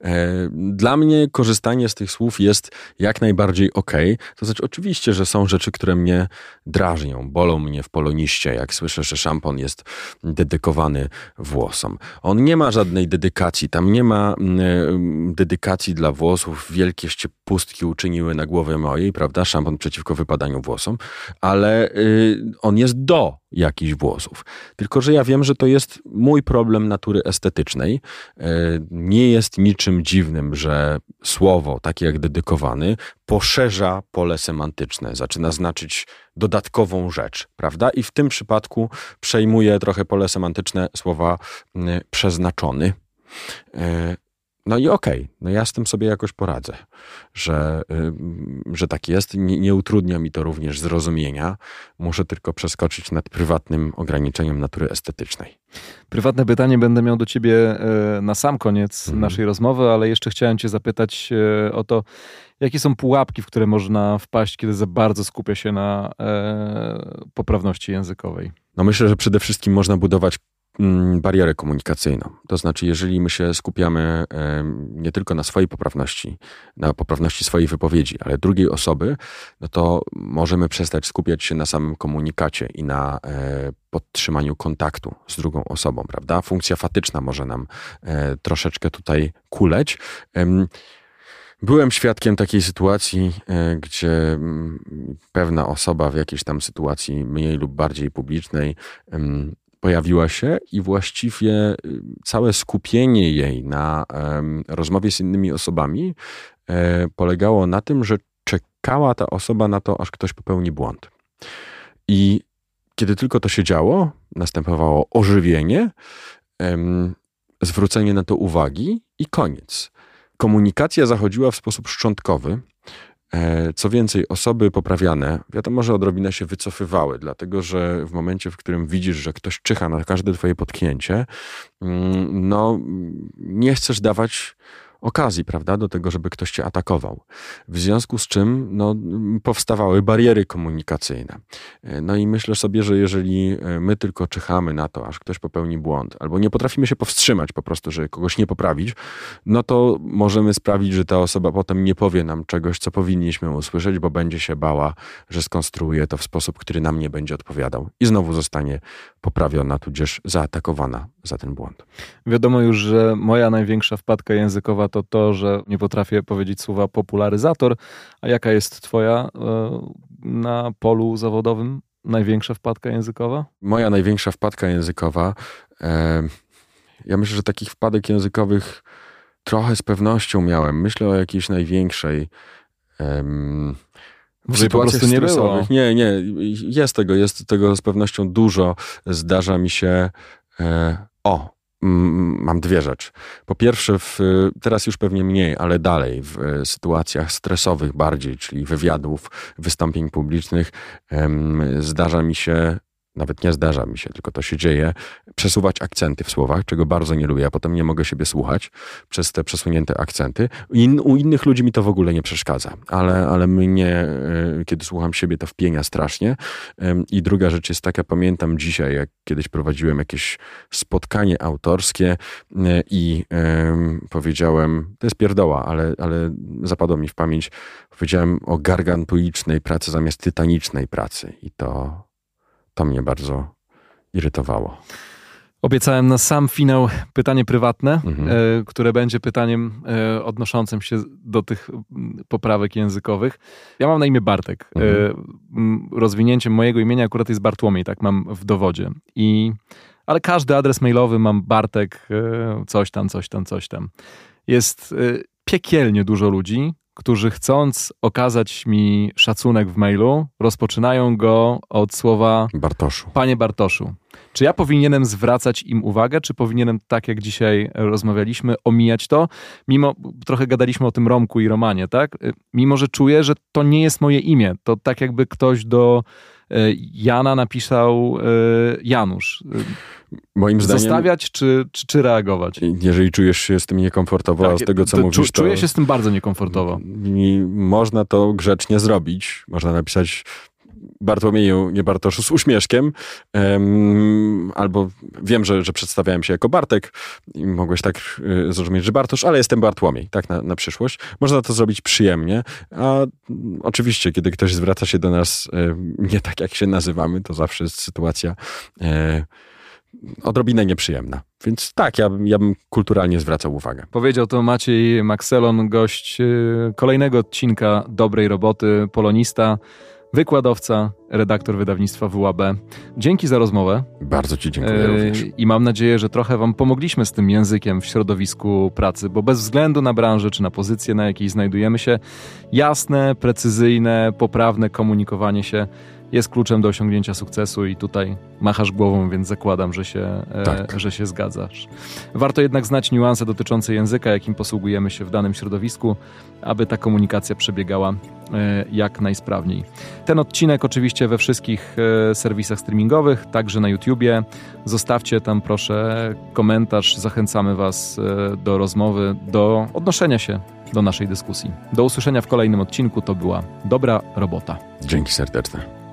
E, dla mnie korzystanie z tych słów jest jak najbardziej ok. To znaczy, oczywiście, że są rzeczy, które mnie drażnią, bolą mnie w poloniście, jak słyszę, że szampon jest dedykowany włosom. On nie ma żadnej dedykacji, tam nie ma y, dedykacji dla włosów. Wielkieście pustki uczyniły na głowę mojej, prawda, szampon przeciwko wypadaniu włosom, ale y, on jest do jakichś włosów. Tylko, że ja wiem, że to jest mój problem natury estetycznej. Y, nie jest niczym dziwnym, że słowo, takie jak dedykowany, poszerza pole semantyczne, zaczyna znaczyć dodatkową rzecz, prawda? I w tym przypadku przejmuje trochę pole semantyczne słowa y, przeznaczony. No i okej, okay, no ja z tym sobie jakoś poradzę, że, że tak jest. Nie, nie, utrudnia mi to również zrozumienia. Muszę tylko przeskoczyć nad prywatnym ograniczeniem natury estetycznej. Prywatne pytanie będę miał do ciebie e, na sam koniec mhm. naszej rozmowy, ale jeszcze chciałem cię zapytać e, o to, jakie są pułapki, w które można wpaść, kiedy za bardzo skupia się na e, poprawności językowej? No myślę, że przede wszystkim można budować barierę komunikacyjną. To znaczy, jeżeli my się skupiamy nie tylko na swojej poprawności, na poprawności swojej wypowiedzi, ale drugiej osoby, no to możemy przestać skupiać się na samym komunikacie i na e, podtrzymaniu kontaktu z drugą osobą, prawda? Funkcja fatyczna może nam e, troszeczkę tutaj kuleć. Byłem świadkiem takiej sytuacji, e, gdzie mm, pewna osoba w jakiejś tam sytuacji mniej lub bardziej publicznej pojawiła się i właściwie y, całe skupienie jej na rozmowie z innymi osobami e, polegało na tym, że czekała ta osoba na to, aż ktoś popełni błąd. I kiedy tylko to się działo, następowało ożywienie, zwrócenie na to uwagi i koniec. Komunikacja zachodziła w sposób szczątkowy, co więcej, osoby poprawiane, wiadomo, że odrobinę się wycofywały, dlatego że w momencie, w którym widzisz, że ktoś czyha na każde twoje potknięcie, mm, no nie chcesz dawać okazji, prawda, do tego, żeby ktoś cię atakował. W związku z czym no, powstawały bariery komunikacyjne. No i myślę sobie, że jeżeli e, my tylko czyhamy na to, aż ktoś popełni błąd, albo nie potrafimy się powstrzymać po prostu, żeby kogoś nie poprawić, no to możemy sprawić, że ta osoba potem nie powie nam czegoś, co powinniśmy usłyszeć, bo będzie się bała, że skonstruuje to w sposób, który nam nie będzie odpowiadał i znowu zostanie poprawiona, tudzież zaatakowana za ten błąd. Wiadomo już, że moja największa wpadka językowa to to, że nie potrafię powiedzieć słowa popularyzator. A jaka jest Twoja e, na polu zawodowym największa wpadka językowa? Moja największa wpadka językowa. E, ja myślę, że takich wpadek językowych trochę z pewnością miałem. Myślę o jakiejś największej. w sytuacjach nie było. Nie, nie, jest tego, jest tego z pewnością dużo. Zdarza mi się. E, o, mam dwie rzeczy. Po pierwsze, w, teraz już pewnie mniej, ale dalej w e, sytuacjach stresowych bardziej, czyli wywiadów, wystąpień publicznych, zdarza mi się nawet nie zdarza mi się, tylko to się dzieje, przesuwać akcenty w słowach, czego bardzo nie lubię, a potem nie mogę siebie słuchać przez te przesunięte akcenty. In, u innych ludzi mi to w ogóle nie przeszkadza, ale, ale mnie, e, kiedy słucham siebie, to wpienia strasznie. I druga rzecz jest taka, pamiętam dzisiaj, jak kiedyś prowadziłem jakieś spotkanie autorskie e, i powiedziałem, to jest pierdoła, ale, ale zapadło mi w pamięć, powiedziałem o gargantuicznej pracy zamiast tytanicznej pracy i to to mnie bardzo irytowało. Obiecałem na sam finał pytanie prywatne, mhm. e, które będzie pytaniem e, odnoszącym się do tych poprawek językowych. Ja mam na imię Bartek. E, mhm. Rozwinięciem mojego imienia akurat jest Bartłomiej, tak mam w dowodzie. I, ale każdy adres mailowy mam Bartek, coś tam, coś tam, coś tam. Jest piekielnie dużo ludzi, którzy chcąc okazać mi szacunek w mailu, rozpoczynają go od słowa Bartoszu. Panie Bartoszu. Czy ja powinienem zwracać im uwagę, czy powinienem, tak jak dzisiaj rozmawialiśmy, omijać to? Mimo, trochę gadaliśmy o tym Romku i Romanie, tak? Mimo, że czuję, że to nie jest moje imię. To tak jakby ktoś do Jana napisał e, Janusz. Moim zdaniem. Zostawiać czy, czy, czy, reagować? Jeżeli czujesz się z tym niekomfortowo, tak, a z tego co to, mówisz. Czuję to, się z tym bardzo niekomfortowo. Można to grzecznie zrobić. Można napisać Bartłomieju, nie Bartoszu, z uśmieszkiem. Um, albo wiem, że, że przedstawiałem się jako Bartek i mogłeś tak y, zrozumieć, że Bartosz, ale jestem Bartłomiej, tak na, na przyszłość. Można to zrobić przyjemnie, a oczywiście, kiedy ktoś zwraca się do nas y, nie tak, jak się nazywamy, to zawsze jest sytuacja y, odrobinę nieprzyjemna. Więc tak, ja, ja bym kulturalnie zwracał uwagę. Powiedział to Maciej Maxelon, gość kolejnego odcinka Dobrej Roboty, polonista, wykładowca, redaktor wydawnictwa WAB. Dzięki za rozmowę. Bardzo Ci dziękuję e, również. I mam nadzieję, że trochę Wam pomogliśmy z tym językiem w środowisku pracy, bo bez względu na branżę czy na pozycję, na jakiej znajdujemy się, jasne, precyzyjne, poprawne komunikowanie się jest kluczem do osiągnięcia sukcesu i tutaj machasz głową, więc zakładam, że się, e, tak. że się zgadzasz. Warto jednak znać niuanse dotyczące języka, jakim posługujemy się w danym środowisku, aby ta komunikacja przebiegała e, jak najsprawniej. Ten odcinek oczywiście we wszystkich e, serwisach streamingowych, także na YouTubie. Zostawcie tam proszę komentarz, zachęcamy Was do rozmowy, do odnoszenia się do naszej dyskusji. Do usłyszenia w kolejnym odcinku, to była dobra robota. Dzięki serdeczne.